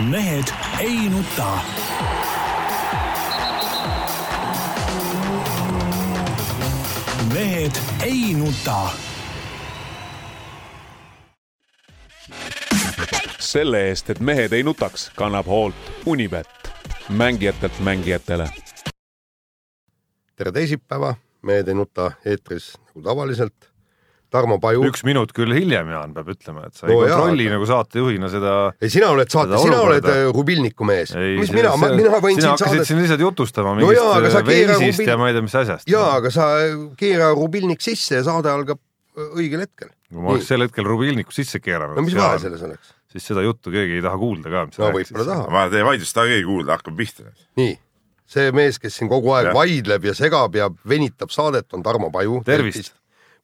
mehed ei nuta. mehed ei nuta. selle eest, et mehed ei nutaks, kannab hoolt Unibet, mängijatelt mängijatele. tere teisipäeva, Mehed ei nuta eetris nagu tavaliselt Tarmo Paju. üks minut küll hiljem, Jaan, peab ütlema, et sa no ei kontrolli jaa, nagu saatejuhina seda. ei, sina oled saate, sina oled äh, Rubilniku mees. mis mina, mina võin sina siin saadet. siin lihtsalt jutustama mingist no jaa, veisist rubil... ja ma ei tea, mis asjast. jaa, aga sa keera Rubilnik sisse ja saade algab äh, õigel hetkel. kui ma oleks sel hetkel Rubilniku sisse keeranud. no mis vahe selles oleks? siis seda juttu keegi ei taha kuulda ka. no võib-olla tahab. ma teie vaidlust taha keegi kuulda, hakkab pihta. nii, see mees, kes siin kogu aeg ja. vaidleb ja segab ja venitab saadet, on Tarmo Paju. tervist!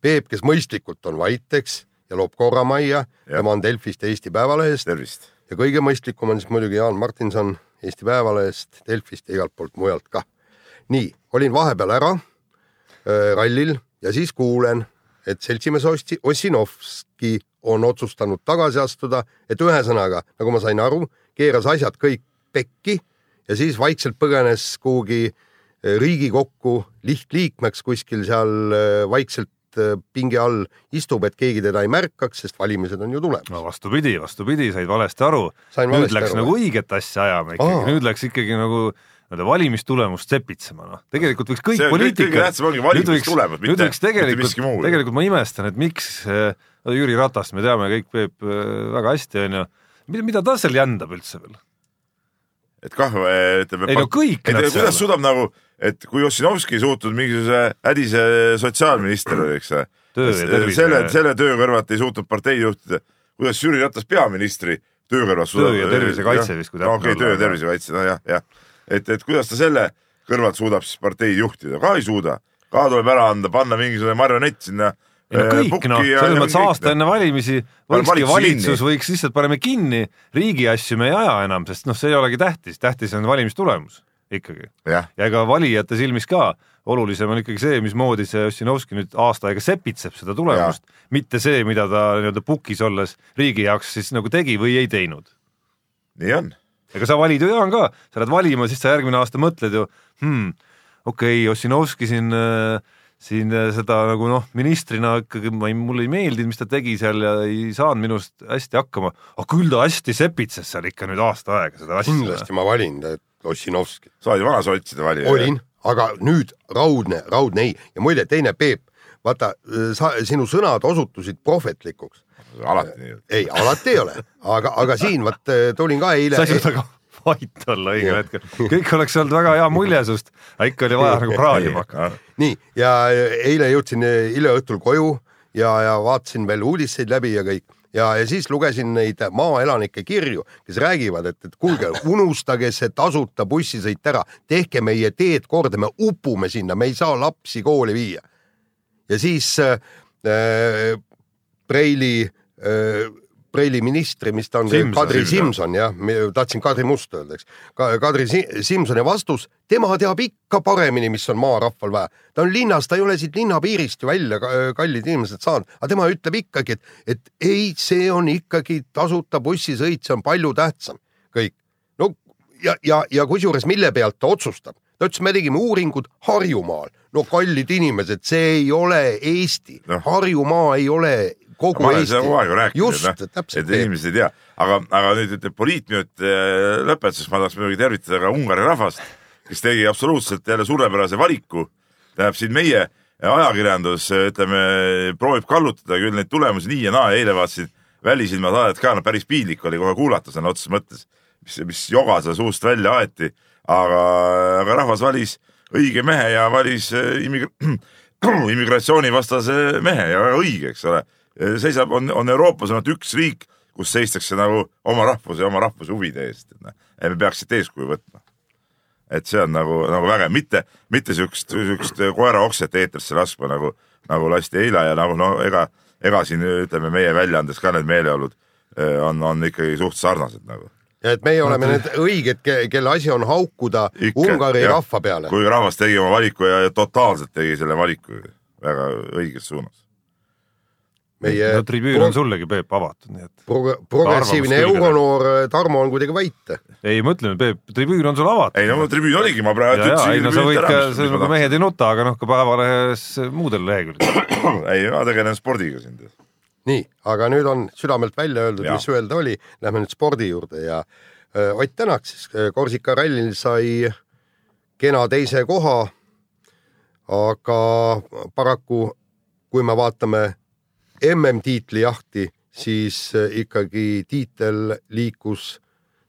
Peep, kes mõistlikult on vait, eks, ja loob korra majja, tema on Delfist ja Eesti Päevalehest. ja kõige mõistlikum on siis muidugi Jaan Martinson Eesti Päevalehest, Delfist ja igalt poolt mujalt ka. nii, olin vahepeal ära äh, rallil ja siis kuulen, et seltsimees Ossi, Ossinovski on otsustanud tagasi astuda, et ühesõnaga, nagu ma sain aru, keeras asjad kõik pekki ja siis vaikselt põgenes kuhugi Riigikokku lihtliikmeks kuskil seal vaikselt pinge all istub, et keegi teda ei märkaks, sest valimised on ju tulemas. no vastupidi, vastupidi, said valesti aru. nüüd läks aru, nagu õiget asja ajama ikkagi, nüüd läks ikkagi nagu nii-öelda valimistulemust sepitsema, noh. tegelikult võiks kõik ongi valimistulemus, mitte, mitte miski muu. tegelikult ma imestan, et miks äh, Jüri Ratast me teame kõik Peep äh, väga hästi, onju. mida, mida ta seal jändab üldse veel? et kah, ütleme. ei no kõik kuidas suudab nagu et kui Ossinovski suutnud mingisuguse hädise sotsiaalminister oli, eks selle, selle töö kõrvalt ei suutnud parteid juhtida, kuidas Jüri Ratas peaministri töö kõrvalt suudab. töö ja tervisekaitse vist, okei, töö ja tervisekaitse, no jah, jah. et, et kuidas ta selle kõrvalt suudab siis parteid juhtida, ka ei suuda. ka tuleb ära anda, panna mingisugune marionett sinna ei no äh, kõik noh, selles mõttes aasta enne valimisi võikski valitsus võiks lihtsalt paneme kinni, riigi asju me ei aja enam, sest noh, see ei olegi tähtis, tähtis on valimistulemus ikkagi. ja ega valijate silmis ka olulisem on ikkagi see, mismoodi see Ossinovski nüüd aasta aega sepitseb seda tulemust, mitte see, mida ta nii-öelda pukis olles riigi jaoks siis nagu tegi või ei teinud. nii on. ega sa valid ju Jaan ka, sa lähed valima, siis sa järgmine aasta mõtled ju hmm,, okei okay,, Ossinovski siin äh, siin äh, seda nagu noh, ministrina ikkagi ma ei, mulle ei meeldinud, mis ta tegi seal ja ei saanud minust hästi hakkama, aga küll ta hästi sepitses seal ikka nüüd aasta aega seda asja. kindlasti ma valin Ossinovski. sa olid vana sotside valija? olin, aga nüüd raudne, raudne ei ja muide, teine Peep, vaata, sa, sinu sõnad osutusid prohvetlikuks. alati nii? ei, alati ei ole, aga, aga siin vot tulin ka eile. sa ei suuda ka vait olla õigel hetkel, kõik oleks olnud väga hea mulje sust, aga ikka oli vaja nagu praadima hakata. nii, ja eile jõudsin hileõhtul koju ja, ja vaatasin veel uudiseid läbi ja kõik ja, ja siis lugesin neid maaelanike kirju, kes räägivad, et, et kuulge, unustage see tasuta bussisõit ära, tehke meie teed korda, me upume sinna, me ei saa lapsi kooli viia. ja siis äh, Preili äh, Preili ministri, mis ta on, Kadri Simson jah, tahtsin Kadri Must öelda, eks. Kadri Simsoni vastus, tema teab ikka paremini, mis on maarahval vaja. ta on linnas, ta ei ole siit linnapiirist ju välja kallid inimesed saanud, aga tema ütleb ikkagi, et, et ei, see on ikkagi tasuta bussisõit, see on palju tähtsam kõik. no ja, ja, ja kusjuures mille pealt ta otsustab? ta ütles, me tegime uuringud Harjumaal. no kallid inimesed, see ei ole Eesti no., Harjumaa ei ole kogu ma seda kogu aeg rääkinud, et, et inimesed ei tea, aga, aga nüüd ütleme poliitminut äh, lõpetuseks ma tahaks muidugi tervitada ka Ungari rahvast, kes tegi absoluutselt jälle suurepärase valiku. tähendab siin meie ajakirjandus, ütleme, proovib kallutada küll neid tulemusi nii ja naa, eile vaatasin Välisilma saadet ka, no päris piinlik oli kohe kuulata sõna otseses mõttes, mis, mis joga seal suust välja aeti, aga, aga rahvas valis õige mehe ja valis äh, immigra-, immigratsioonivastase mehe ja väga õige, eks ole seisab, on, on Euroopas ainult üks riik, kus seistakse nagu oma rahvuse ja oma rahvuse huvide eest, et noh, me peaks siit eeskuju võtma. et see on nagu, nagu vägev, mitte, mitte siukest, siukest koeraokset eetrisse laskma nagu, nagu lasti eile ja nagu no ega, ega siin ütleme meie väljaandes ka need meeleolud eh, on, on ikkagi suht sarnased nagu ja et meie oleme need õiged, kelle asi on haukuda Ikka, Ungari jah, rahva peale. kui rahvas tegi oma valiku ja, ja totaalselt tegi selle valiku väga õiges suunas meie no tribüün on sullegi, Peep, avatud, nii et prog-, progressiivne euronoor äh, Tarmo on kuidagi vait. ei, ma ütlen, Peep, tribüün on sul avatud. ei no tribüün oligi, ma praegu ütlesin. ei no sa võid ka, see on nagu Mehed ei nuta, aga noh, ka Päevalehes muudel lehekülgedel ei, ma tegelen spordiga siin. nii, aga nüüd on südamelt välja öeldud, mis öelda oli, lähme nüüd spordi juurde ja öö, Ott Tänak siis Korsika rallil sai kena teise koha, aga paraku kui me vaatame MM-tiitli jahti, siis äh, ikkagi tiitel liikus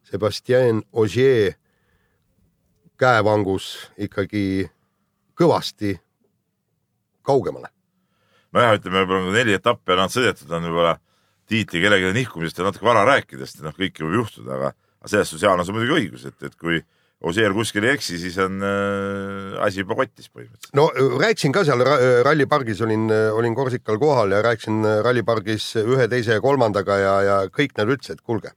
Sebastian Ogier käevangus ikkagi kõvasti kaugemale. nojah, ütleme võib-olla neli etappi on sõidetud, on võib-olla tiitli kellelegi nihkumisest ja natuke vara rääkida, sest noh, kõike võib juhtuda, aga selles suhtes Jaan on sul muidugi õigus, et, et kui Osier kuskil ei eksi, siis on äh, asi juba kotis põhimõtteliselt. no äh, rääkisin ka seal rallipargis, olin, äh, olin Korsikal kohal ja rääkisin äh, rallipargis ühe, teise ja kolmandaga ja, ja kõik nad ütlesid, et kuulge,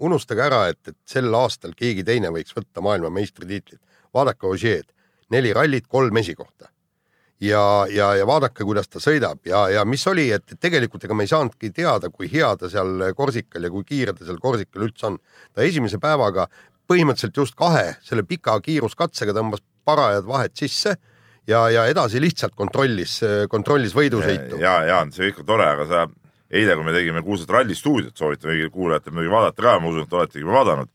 unustage ära, et, et sel aastal keegi teine võiks võtta maailmameistritiitlit. vaadake Osier'd, neli rallit, kolm esikohta. ja, ja, ja vaadake, kuidas ta sõidab ja, ja mis oli, et tegelikult ega me ei saanudki teada, kui hea ta seal Korsikal ja kui kiire ta seal Korsikal üldse on. ta esimese päevaga põhimõtteliselt just kahe selle pika kiiruskatsega tõmbas parajad vahed sisse ja, ja edasi lihtsalt kontrollis, kontrollis võidusõitu. ja, Jaan, see kõik on tore, aga sa eile, kui me tegime kuulsat rallistuudiot, soovitan kõigile kuulajatele muidugi vaadata ka, ma usun, et oletegi juba vaadanud.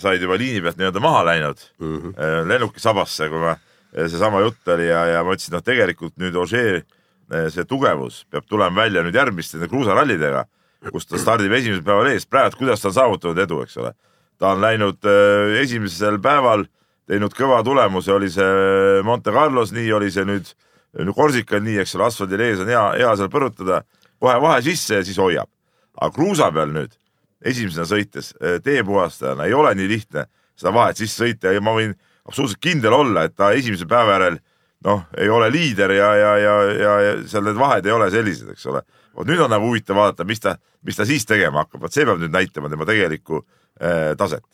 said juba liini pealt nii-öelda maha läinud mm -hmm. lennukisabasse, kui ma, seesama jutt oli ja, ja ma ütlesin, noh, tegelikult nüüd Ožee eh, see tugevus peab tulema välja nüüd järgmiste kruusarallidega, kus ta stardib esimesel päeval ees, praegu kuidas ta on saavutanud edu, eks ole ta on läinud äh, esimesel päeval, teinud kõva tulemuse, oli see Monte Carlos, nii oli see nüüd, Korsikal nii, eks ole, asfaldil ees on hea, hea seal põrutada, kohe vahe sisse ja siis hoiab. aga kruusa peal nüüd esimesena sõites äh, teepuhastajana ei ole nii lihtne seda vahet sisse sõita ja ma võin absoluutselt kindel olla, et ta esimese päeva järel noh, ei ole liider ja, ja, ja, ja, ja seal need vahed ei ole sellised, eks ole. vot nüüd on nagu huvitav vaadata, mis ta, mis ta siis tegema hakkab, vot see peab nüüd näitama tema tegelikku Äh, taset.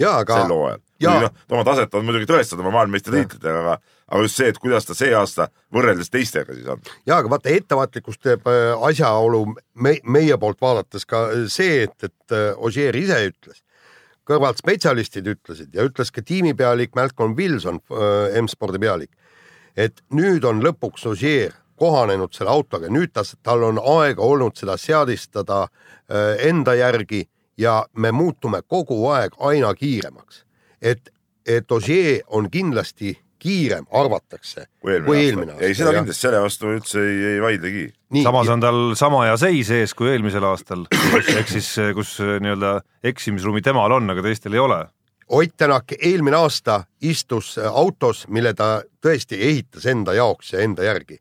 jaa, aga. sel hooajal. noh, oma taset on muidugi tõestada oma maailmameistritiitlitega, aga, aga just see, et kuidas ta see aasta võrreldes teistega siis on. jaa, aga vaata ettevaatlikkust teeb äh, asjaolu me, meie poolt vaadates ka see, et, et äh, Ossier ise ütles, kõrvalt spetsialistid ütlesid ja ütles ka tiimipealik Malcolm Wilson, M-spordi pealik, et nüüd on lõpuks Ossier kohanenud selle autoga, nüüd ta, tal on aega olnud seda seadistada enda järgi ja me muutume kogu aeg aina kiiremaks. et, et Ogier on kindlasti kiirem, arvatakse, kui eelmine, kui eelmine aasta. ei, seda kindlasti, selle vastu üldse ei, ei vaidlegi. samas on tal sama hea seis ees kui eelmisel aastal, ehk siis kus nii-öelda eksimisruumi temal on, aga teistel ei ole. Ott Tänak eelmine aasta istus autos, mille ta tõesti ehitas enda jaoks ja enda järgi.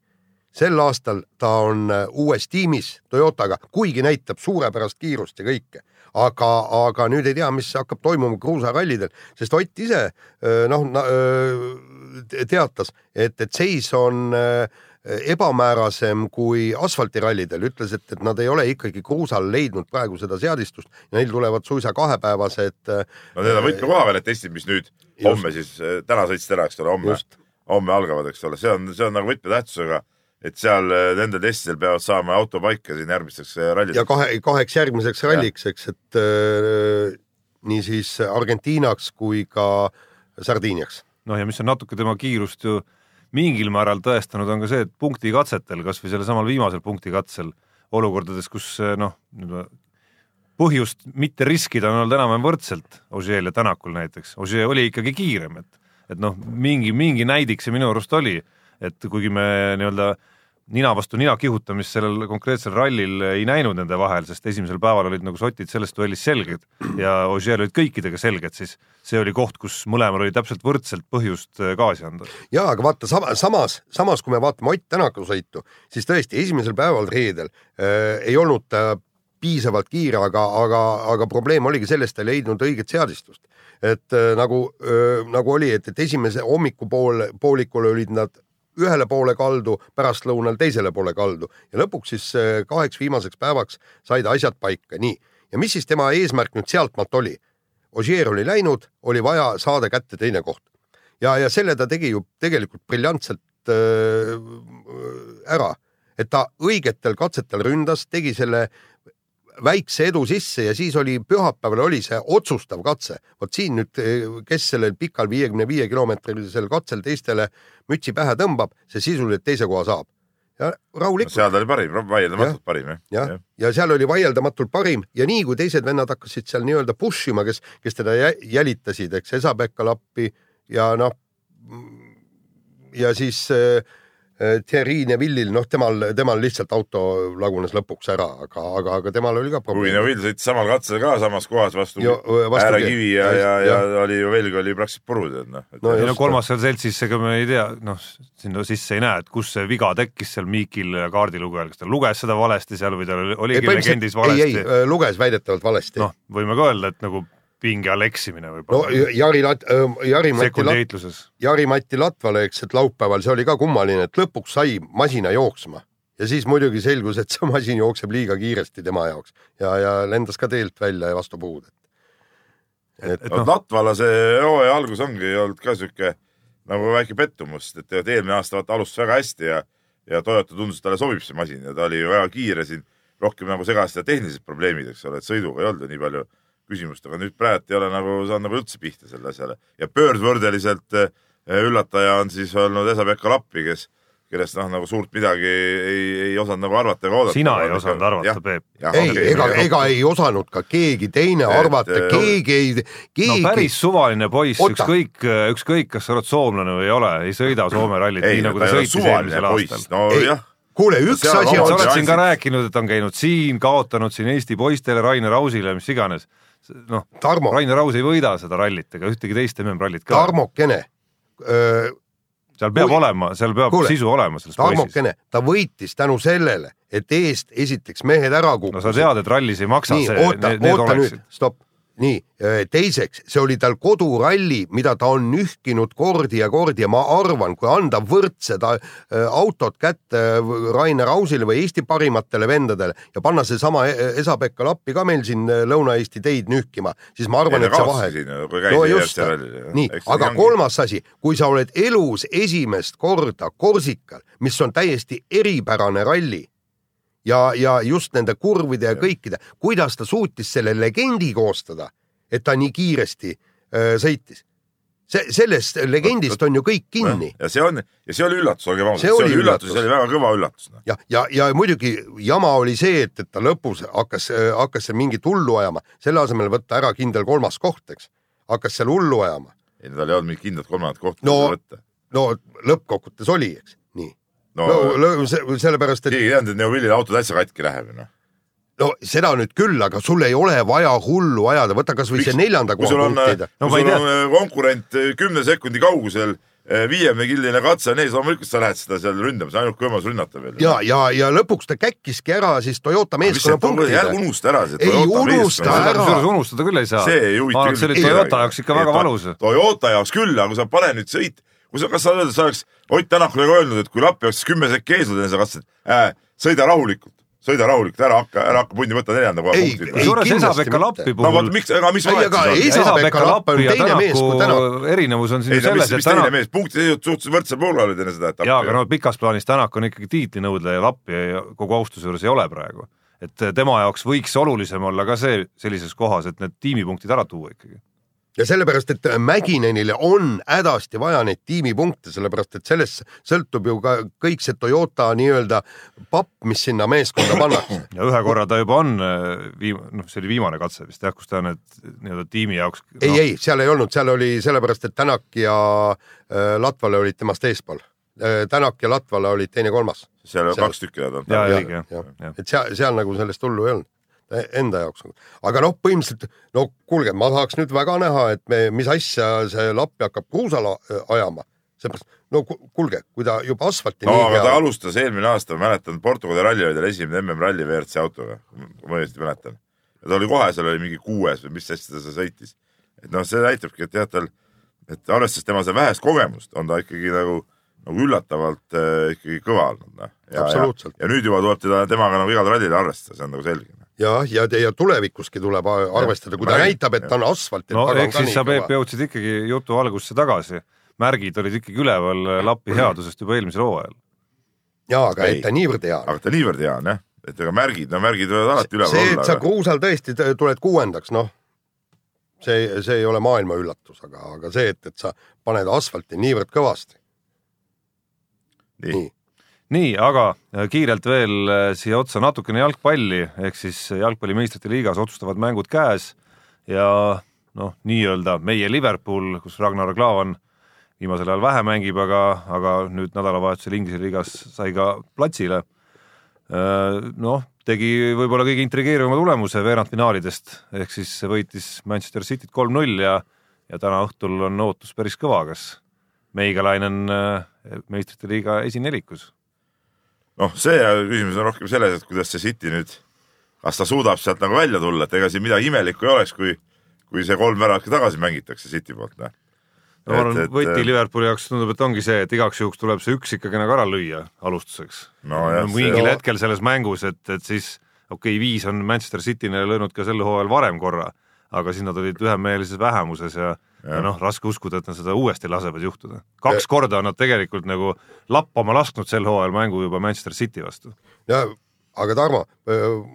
sel aastal ta on uues tiimis Toyotaga, kuigi näitab suurepärast kiirust ja kõike aga, aga nüüd ei tea, mis hakkab toimuma kruusarallidel, sest Ott ise noh teatas, et, et seis on ebamäärasem kui asfaltirallidel, ütles, et, et nad ei ole ikkagi kruusal leidnud praegu seda seadistust ja neil tulevad suisa kahepäevased. no need on võtmekoha peal, et testid, mis nüüd homme just. siis, täna sõitsid ära, eks ole, homme, homme algavad, eks ole, see on, see on nagu võtmetähtsusega et seal äh, nendel testidel peavad saama auto paika siin järgmisteks äh, rallideks. ja kahe, kaheks järgmiseks ralliks, eks, et äh, niisiis Argentiinaks kui ka Sardiiniaks. noh, ja mis on natuke tema kiirust ju mingil määral tõestanud, on ka see, et punktikatsetel, kas või sellel samal viimasel punktikatsel, olukordades, kus äh, noh, põhjust mitte riskida on olnud enam-vähem võrdselt Ožeel ja Tänakul näiteks, Ožee oli ikkagi kiirem, et et noh, mingi, mingi näidik see minu arust oli et kuigi me nii-öelda nina vastu nina kihutamist sellel konkreetsel rallil ei näinud nende vahel, sest esimesel päeval olid nagu sotid selles duellis selged ja Ogier olid kõikidega selged, siis see oli koht, kus mõlemal oli täpselt võrdselt põhjust äh, gaasi anda. ja aga vaata sama, samas, samas kui me vaatame Ott Tänaku sõitu, siis tõesti esimesel päeval reedel äh, ei olnud ta piisavalt kiire, aga, aga, aga probleem oligi selles, ta ei leidnud õiget seadistust. et äh, nagu äh,, nagu oli, et, et esimese hommikupool, poolikul olid nad ühele poole kaldu, pärastlõunal teisele poole kaldu ja lõpuks siis äh, kaheks viimaseks päevaks said asjad paika, nii. ja mis siis tema eesmärk nüüd sealtmaalt oli? Ogier oli läinud, oli vaja saada kätte teine koht ja, ja selle ta tegi ju tegelikult briljantselt äh, ära, et ta õigetel katsetel ründas, tegi selle väikse edu sisse ja siis oli pühapäeval oli see otsustav katse. vot siin nüüd, kes sellel pikal viiekümne viie kilomeetrilisel katsel teistele mütsi pähe tõmbab, see sisuliselt teise koha saab. ja rahulikult no,. seal ta oli parim, vaieldamatult parim jah. jah, ja seal oli vaieldamatult parim ja nii kui teised vennad hakkasid seal nii-öelda push ima, kes, kes teda jälitasid, eks Esa-Pekka Lappi ja noh, ja siis Äh, Thierry Neville'il, noh, temal, temal lihtsalt auto lagunes lõpuks ära, aga, aga, aga temal oli ka probleem. kui Neville sõitis samal katsel ka samas kohas vastu, vastu äärekivi ja, ja, ja, ja oli ju velg oli praktiliselt puru tead noh. no, no kolmas seal seltsis, ega me ei tea, noh, sinna sisse ei näe, et kus see viga tekkis seal Miikil kaardilugejal, kas ta luges seda valesti seal või tal oligi legendis valesti? ei, ei, luges väidetavalt valesti. noh, võime ka öelda, et nagu pinge all eksimine võib-olla. no Jari Lat- Jari-Mati Lat-, Jari-Mati Latvale, eks, et laupäeval see oli ka kummaline, et lõpuks sai masina jooksma ja siis muidugi selgus, et see masin jookseb liiga kiiresti tema jaoks ja, ja lendas ka teelt välja ja vastu puud. et, et no, Latvala see hooaja algus ongi olnud ka sihuke nagu väike pettumus, et eelmine aasta vaata alustas väga hästi ja, ja Toyota tundus, et talle sobib see masin ja ta oli ju väga kiire siin, rohkem nagu segasid tehnilised probleemid, eks ole, et sõiduga ei olnud ju nii palju küsimust, aga nüüd praegu ei ole nagu saanud nagu üldse pihta selle asjale ja pöördvõrdeliselt eh, üllataja on siis olnud Esa-Pekka Lappi, kes, kellest noh, nagu suurt midagi ei, ei osanud nagu arvata ega oodata. sina ei osanud arvata, Peep. ei okay,, ega, ega ei osanud ka keegi teine et, arvata, keegi ei, keegi. no päris suvaline poiss, ükskõik, ükskõik, kas sa oled soomlane või ei ole, ei sõida Soome rallit nii nagu ta sõitis eelmisel aastal. no ei, jah kuule, üks asi on. sa oled siin ka rääkinud, et on käinud siin, kaotanud siin Eesti poistele, Rainer Ausile, mis iganes noh, Rainer Raus ei võida seda rallit ega ühtegi teist MM-rallit ka. Tarmokene. Öö, seal peab kui... olema, seal peab kuule, sisu olema selles Tarmokene, ta võitis tänu sellele, et eest esiteks mehed ära kukkusid. no sa tead, et rallis ei maksa nii, see, oota, oota nüüd, stopp nii, äh, teiseks, see oli tal koduralli, mida ta on nühkinud kordi ja kordi ja ma arvan, kui anda võrdsed äh, autod kätte äh, Rainer Ausile või Eesti parimatele vendadele ja panna seesama Esa-Pekka Lappi ka meil siin Lõuna-Eesti teid nühkima, siis ma arvan, et see vahe. no just, nii, aga kolmas asi, kui sa oled elus esimest korda Korsikal, mis on täiesti eripärane ralli ja, ja just nende kurvide ja kõikide, kuidas ta suutis selle legendi koostada, et ta nii kiiresti öö, sõitis. see, sellest legendist on ju kõik kinni. ja see on, ja see oli üllatus, olgem ausad, see oli üllatus, see oli väga kõva üllatus. ja, ja, ja muidugi jama oli see, et, et ta lõpus hakkas, hakkas seal mingit hullu ajama, selle asemel võtta ära kindel kolmas koht, eks, hakkas seal hullu ajama. ei, tal ei olnud mingit kindlat kolmandat kohta no, võtta. no lõppkokkuvõttes oli, eks no, no sellepärast, et. keegi ei teadnud, et Neuvilil auto täitsa katki läheb ju noh no seda nüüd küll, aga sul ei ole vaja hullu ajada, võta kasvõi see neljanda koha punktid. no kui sul on äh, konkurent äh, kümne sekundi kaugusel, äh, viiekümnekilline katse on ees, loomulikult sa lähed seda seal ründama, see on ainult võimalus rünnata veel. ja, ja, ja lõpuks ta käkkiski ära siis Toyota meeskonna punktid. unusta ära see Toyota ei unusta ära. kusjuures unustada küll ei saa. see ei huvita küll. see oli Toyota jaoks ikka väga valus. Toyota jaoks küll, aga kui sa paned nüüd sõit kui sa, kas sa öelda, sa oleks Ott Tänakule ka öelnud, et kui Lappi oleks kümme sekki seda katset äh,, sõida rahulikult sõida rahulikult, ära hakka, ära hakka pundi võtta neljanda koha punkti. kusjuures Esa-Pekka Lappi puhul. no vot, miks, aga mis vahet siis on? Esa-Pekka Lapp on teine mees kui Tänak. erinevus on siin ju selles, et Tänak. mees, punktid suhteliselt võrdsel poolel olid enne seda etappi. jaa, aga no pikas plaanis Tänak on ikkagi tiitlinõudleja Lappi kogu austuse juures ei ole praegu. et tema jaoks võiks olulisem olla ka see sellises kohas, et need tiimipunktid ära tuua ikkagi ja sellepärast, et Mäkinenile on hädasti vaja neid tiimipunkte, sellepärast et sellest sõltub ju ka kõik see Toyota nii-öelda papp, mis sinna meeskonda pannakse. ja ühe korra ta juba on äh, viim-, noh, see oli viimane katse vist jah, kus ta need nii-öelda tiimi jaoks no. ei, ei, seal ei olnud, seal oli sellepärast, et Tänak ja äh, Latvale olid temast eespool äh,. Tänak ja Latvale olid teine-kolmas. seal on kaks tükki nad on. et seal, seal nagu sellest hullu ei olnud enda jaoks. aga noh, põhimõtteliselt no kuulge, ma tahaks nüüd väga näha, et me, mis asja see Lappi hakkab kruusala ajama, seepärast no kuulge, kui ta juba asfalti no aga ta alustas eelmine aasta, ma mäletan, Portugali ralli oli tal esimene MM-ralli WRC autoga, ma õigesti mäletan. ja ta oli kohe, seal oli mingi kuues või mis asja ta sõitis. et noh, see näitabki, et jah, tal, et arvestades tema seda vähest kogemust, on ta ikkagi nagu, nagu üllatavalt äh, ikkagi kõva olnud, noh. ja nüüd juba tuleb teda, temaga nagu igal rallil arvestada, see on nagu selge jah, ja, ja, ja tulevikuski tuleb arvestada, kui ta ja, näitab, et ta on asfalt. no ehk siis sa, Peep, jõudsid ikkagi jutu algusse tagasi. märgid olid ikkagi üleval Lappi headusest juba eelmisel hooajal. jaa, aga ei. et ta niivõrd hea on. aga ta niivõrd hea on jah, et ega märgid, no märgid võivad alati üleval olla. see, et sa aga... kruusal tõesti tuled kuuendaks, noh, see, see ei ole maailma üllatus, aga, aga see, et, et sa paned asfalti niivõrd kõvasti. nii, nii nii, aga äh, kiirelt veel äh, siia otsa natukene jalgpalli, ehk siis jalgpalli meistrite liigas otsustavad mängud käes ja noh, nii-öelda meie Liverpool, kus Ragnar Klavan viimasel ajal vähe mängib, aga, aga nüüd nädalavahetusel Inglise liigas sai ka platsile. Äh, noh, tegi võib-olla kõige intrigeerivama tulemuse veerandfinaalidest, ehk siis võitis Manchester Cityt kolm-null ja ja täna õhtul on ootus päris kõva, kas Meigalainen meistrite liiga esinelikus noh, see küsimus on rohkem selles, et kuidas see City nüüd, kas ta suudab sealt nagu välja tulla, et ega siin midagi imelikku ei oleks, kui, kui see kolm väravat ka tagasi mängitakse City poolt, noh. no ma arvan, võti Liverpooli jaoks tundub, et ongi see, et igaks juhuks tuleb see üks ikkagi nagu ära lüüa alustuseks no,. mingil see... hetkel selles mängus, et, et siis okei okay,, viis on Manchester City'le löönud ka sel hooajal varem korra, aga siis nad olid ühemeelises vähemuses ja ja noh, raske uskuda, et nad seda uuesti lasevad juhtuda. kaks ja. korda on nad tegelikult nagu lappama lasknud sel hooajal mängu juba Manchester City vastu. ja aga Tarmo,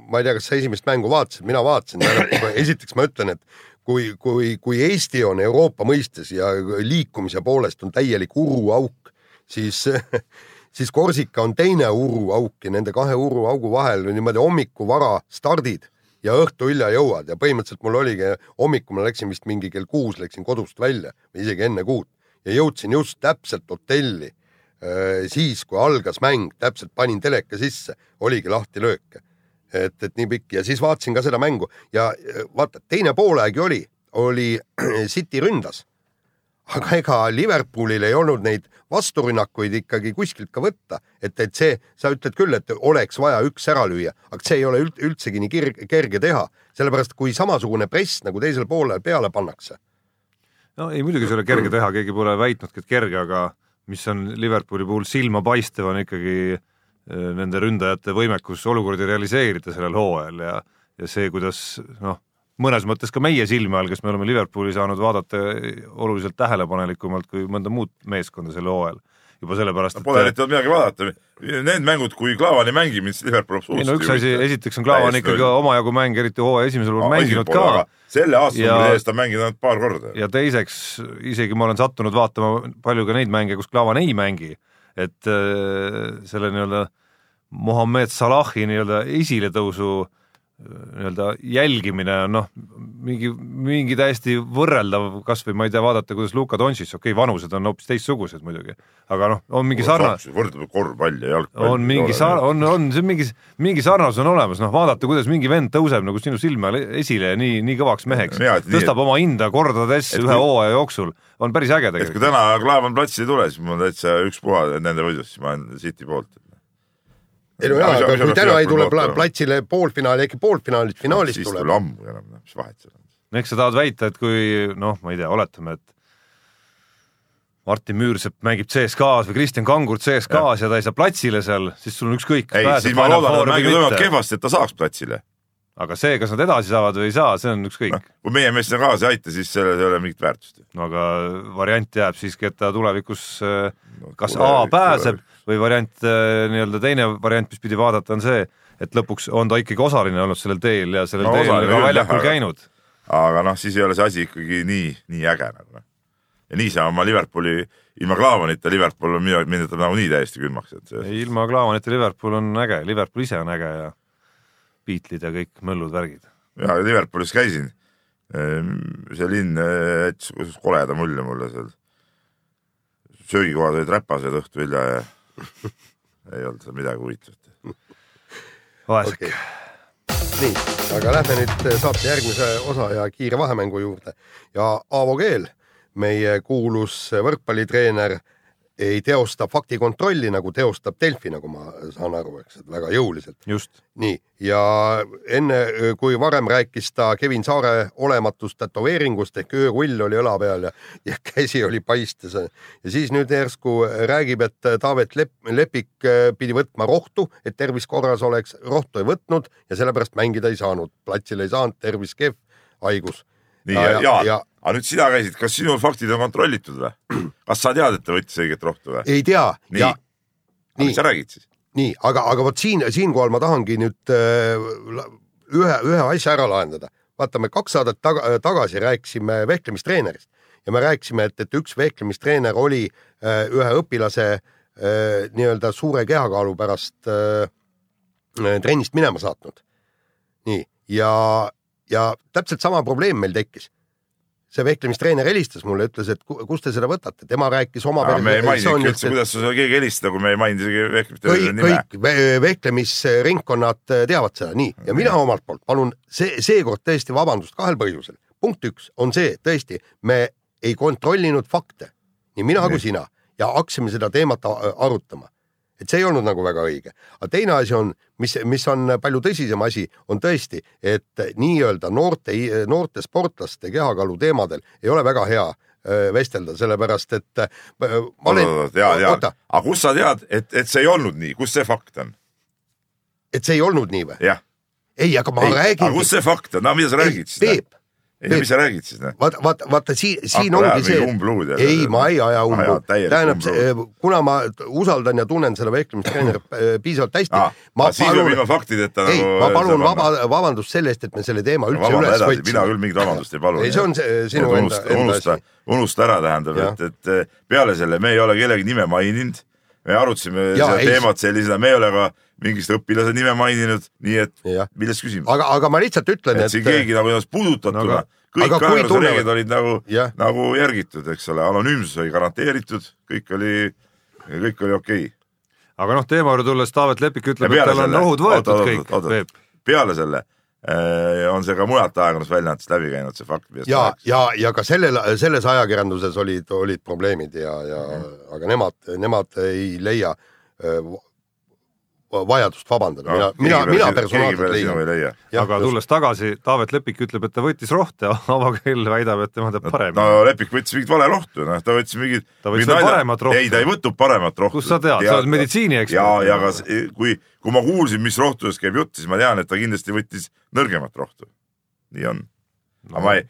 ma ei tea, kas sa esimest mängu vaatasid, mina vaatasin, esiteks ma ütlen, et kui, kui, kui Eesti on Euroopa mõistes ja liikumise poolest on täielik uruauk, siis siis Korsika on teine uruauk ja nende kahe uruaugu vahel niimoodi hommikuvara stardid ja õhtu hilja jõuad. Ja põhimõtteliselt mul oligi, hommikul ma läksin vist mingi kell kuus läksin kodust välja või isegi enne kuut ja jõudsin just täpselt hotelli äh, siis, kui algas mäng, täpselt panin teleka sisse, oligi lahti lööke. et, et nii pikk. Ja siis vaatasin ka seda mängu ja äh, vaata, teine poolaeg ju oli, oli City ründas. Aga ega Liverpoolil ei olnud neid vasturünnakuid ikkagi kuskilt ka võtta, et, et see, sa ütled küll, et oleks vaja üks ära lüüa, aga see ei ole üld, üldsegi nii kerge, kerge teha, sellepärast kui samasugune press nagu teisel poolel peale pannakse. no ei, muidugi see ei ole kerge teha, keegi pole väitnudki, et kerge, aga mis on Liverpooli puhul silmapaistev, on ikkagi äh, nende ründajate võimekus olukordi realiseerida sellel hooajal ja, ja see, kuidas noh mõnes mõttes ka meie silme all, kes me oleme Liverpooli saanud vaadata oluliselt tähelepanelikumalt kui mõnda muud meeskonda sel hooajal. juba sellepärast no,. Pole eriti olnud midagi vaadata. Need mängud, kui Klaavani mängib, siis Liverpool absoluutselt ei no üks asi, esiteks on Klaavan ikkagi omajagu mänge, eriti hooaja esimesel pool mänginud ka. selle aasta eest on mänginud ainult paar korda. ja teiseks, isegi ma olen sattunud vaatama palju ka neid mänge, kus Klaavan ei mängi, et äh, selle nii-öelda Mohammed Salahi nii-öelda esiletõusu äh, nii-öelda jälgimine on noh, mingi, mingi täiesti võrreldav, kas või ma ei tea, vaadata, kuidas Luka Doncic, okei okay,, vanused on hoopis teistsugused muidugi, aga noh, on mingi sarnane. võrdleme korvpalli ja jalgpalli. on mingi sar-, on, on see mingi, mingi sarnasus on olemas, noh vaadata, kuidas mingi vend tõuseb nagu sinu silme all esile ja nii, nii kõvaks meheks, tõstab nii, oma hinda kordades ühe hooaja jooksul, on päris äge tegelikult. et kui täna Klaavan platsile ei tule, siis mul on täitsa ükspuha nende võidust, siis ma olen City poolt ei no jaa, aga kui täna ei tule platsile poolfinaali, äkki poolfinaalist, finaalist no, tuleb. siis tuli ammu enam, mis vahet seal on. no eks sa tahad väita, et kui noh, ma ei tea, oletame, et Martin Müürsepp mängib CSKA-s või Kristjan Kangur CSKA-s ja. ja ta ei saa platsile seal, siis sul on ükskõik. ei, siis ma loodan, et mängid võivad kehvasti, et ta saaks platsile. aga see, kas nad edasi saavad või ei saa, see on ükskõik no,. kui meie mees sinna kaasa ei aita, siis sellel ei ole mingit väärtust. no aga variant jääb siiski, et ta tulevikus no, kas tule, A pääseb tule või variant, äh, nii-öelda teine variant, mis pidi vaadata, on see, et lõpuks on ta ikkagi osaline olnud sellel teel ja sellel no, teel ka väljakul käinud. aga noh, siis ei ole see asi ikkagi nii, nii äge nagu noh. ja nii saab oma Liverpooli, ilma Klaavanita Liverpool on minu, mind jätab nagunii täiesti külmaks, et ilma Klaavanita Liverpool on äge, Liverpool ise on äge ja Beatlesid ja kõik möllud, värgid. ja Liverpoolis käisin. Ehm, see linn jättis koleda mulje mulle seal. söögikohad olid räpased õhtu hilja ja ei olnud seal midagi huvitavat. vaesek. Okay.. nii, aga lähme nüüd saate järgmise osa ja kiire vahemängu juurde. Ja Aavo Keel, meie kuulus võrkpallitreener ei teosta faktikontrolli, nagu teostab Delfi, nagu ma saan aru, eks, et väga jõuliselt. nii, ja enne, kui varem rääkis ta Kevin Saare olematust tätoveeringust ehk öörull oli õla peal ja, ja käsi oli paistes. Ja siis nüüd järsku räägib, et Taavet Lep, Lepik pidi võtma rohtu, et tervis korras oleks, rohtu ei võtnud ja sellepärast mängida ei saanud, platsile ei saanud, tervis kehv, haigus. Nii ja, ja, ja, aga nüüd sina käisid, kas sinu faktid on kontrollitud või? kas sa tead, et ta võttis õiget rohtu või? ei tea. nii, mis sa räägid siis? nii, aga, aga vot siin, siinkohal ma tahangi nüüd ühe, ühe asja ära lahendada. vaata, me kaks saadet taga, tagasi rääkisime vehklemistreenerist ja me rääkisime, et, et üks vehklemistreener oli ühe õpilase nii-öelda suure kehakaalu pärast trennist minema saatnud. nii, ja, ja täpselt sama probleem meil tekkis see vehklemistreener helistas mulle, ütles, et kust te seda võtate, tema rääkis oma. me ei maininudki üldse, kuidas sa keegi helistada, kui me ei maininud isegi vehklemistreeneri nime. kõik vehklemisringkonnad teavad seda, nii, ja mina omalt poolt palun see, seekord tõesti vabandust kahel põhjusel. punkt üks on see, tõesti, me ei kontrollinud fakte, nii mina nii. kui sina ja hakkasime seda teemat arutama et see ei olnud nagu väga õige. aga teine asi on, mis, mis on palju tõsisem asi, on tõesti, et nii-öelda noorte, noorte sportlaste kehakaalu teemadel ei ole väga hea äh, vestelda, sellepärast et äh, ma olen. aga kust sa tead, et, et see ei olnud nii, kus see fakt on? et see ei olnud nii või? ei, aga ma ei, räägin. kus see fakt on, no mida sa räägid siis? Peep, ei, mis sa räägid siis? vaata, vaata, vaata siin, siin ongi see. ei, ma ei aja umbu. tähendab, kuna ma usaldan ja tunnen seda vehklemistreenerit äh, piisavalt hästi ah,. ma palun, ei, nagu ma palun vaba, vabandust selle eest, et me selle teema üldse üles võtsime. mina küll mingit vabandust ei palu. ei, see on see, sinu enda, enda asi. unusta ära, tähendab, et, et peale selle me ei ole kellegi nime maininud me arutasime ja, seda teemat sellisena, me ei ole ka mingist õpilase nime maininud, nii et milles küsimus. aga, aga ma lihtsalt ütlen, et, et siin keegi nagu ennast puudutatuna no,, kõik ajakirjanduse reeglid olid nagu, nagu järgitud, eks ole, anonüümsus oli garanteeritud, kõik oli, kõik oli okei okay. aga noh, teema juurde tulles, Taavet Lepik ütleb, et tal on rohud võetud kõik, Peep. peale selle äh, on see ka mujalt ajakirjandusväljaandes läbi käinud, see fakt. ja, ja, ja ka sellel, selles ajakirjanduses olid, olid probleemid ja, ja mm. aga nemad, nemad ei leia äh, vajadust vabandada no,, mina, mina, mina personaalselt leian. Leia. aga tulles tagasi, Taavet Lepik ütleb, et ta võttis rohte, Avo Kell väidab, et tema teeb paremini. no Lepik võttis mingit vale rohtu, noh, ta võttis mingit. ta võttis mingit paremat rohtu. ei, ta ei võtnud paremat rohtu. kust sa tead, sa oled meditsiiniekspert. ja, ja aga kui, kui ma kuulsin, mis rohtudest käib jutt, siis ma tean, et ta kindlasti võttis nõrgemat rohtu. nii on no.. aga ma ei,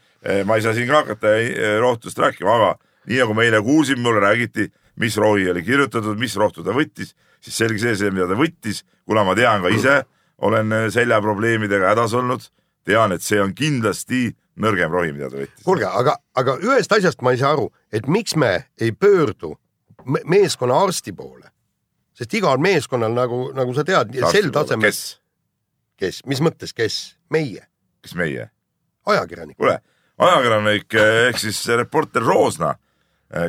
ma ei saa siin ka hakata eh, rohtudest rääkima, aga nii nagu me eile kuulsime, mulle räägiti, mis rohi oli kirjutatud, mis rohtu ta võttis siis selge see, see, mida ta võttis, kuna ma tean ka ise, olen äh, seljaprobleemidega hädas olnud, tean, et see on kindlasti nõrgem rohi, mida ta võttis. kuulge, aga, aga ühest asjast ma ei saa aru, et miks me ei pöördu meeskonna arsti poole, sest igal meeskonnal nagu, nagu sa tead, sel tasemel. kes? kes, mis mõttes, kes? meie. kes meie? ajakirjanik. kuule, ajakirjanik eh, ehk siis reporter Roosna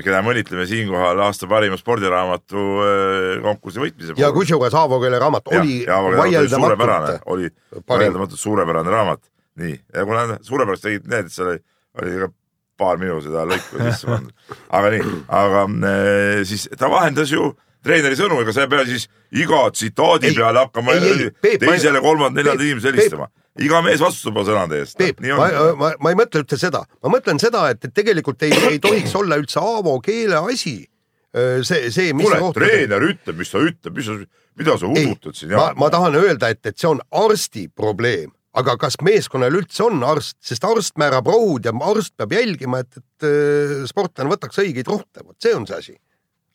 keda me õnnitleme siinkohal aasta parima spordiraamatu äh, konkursi võitmise puhul. ja kusjuures Aavo Keele raamat oli vaieldamatult. oli vaieldamatult suurepärane raamat. nii, ja kuna suurepärast tegid need, seal oli, oli ka paar minu seda lõiku sisse pandud. aga nii, aga äh, siis ta vahendas ju treeneri sõnu, ega sa ei pea siis iga tsitaadi peale hakkama teisele, kolmandale, neljandale inimesele helistama iga mees vastutab oma sõnade eest. Peep, ma, ma, ma ei mõtle üldse seda, ma mõtlen seda, et, et tegelikult ei, ei tohiks olla üldse Aavo keele asi. see, see, mis kuule, treener ütleb, mis ta ütleb, mis sa, mida sa usutad siin? ma, ma tahan öelda, et, et see on arsti probleem, aga kas meeskonnal üldse on arst, sest arst määrab rohud ja arst peab jälgima, et, et sportlane võtaks õigeid rohte, vot see on see asi.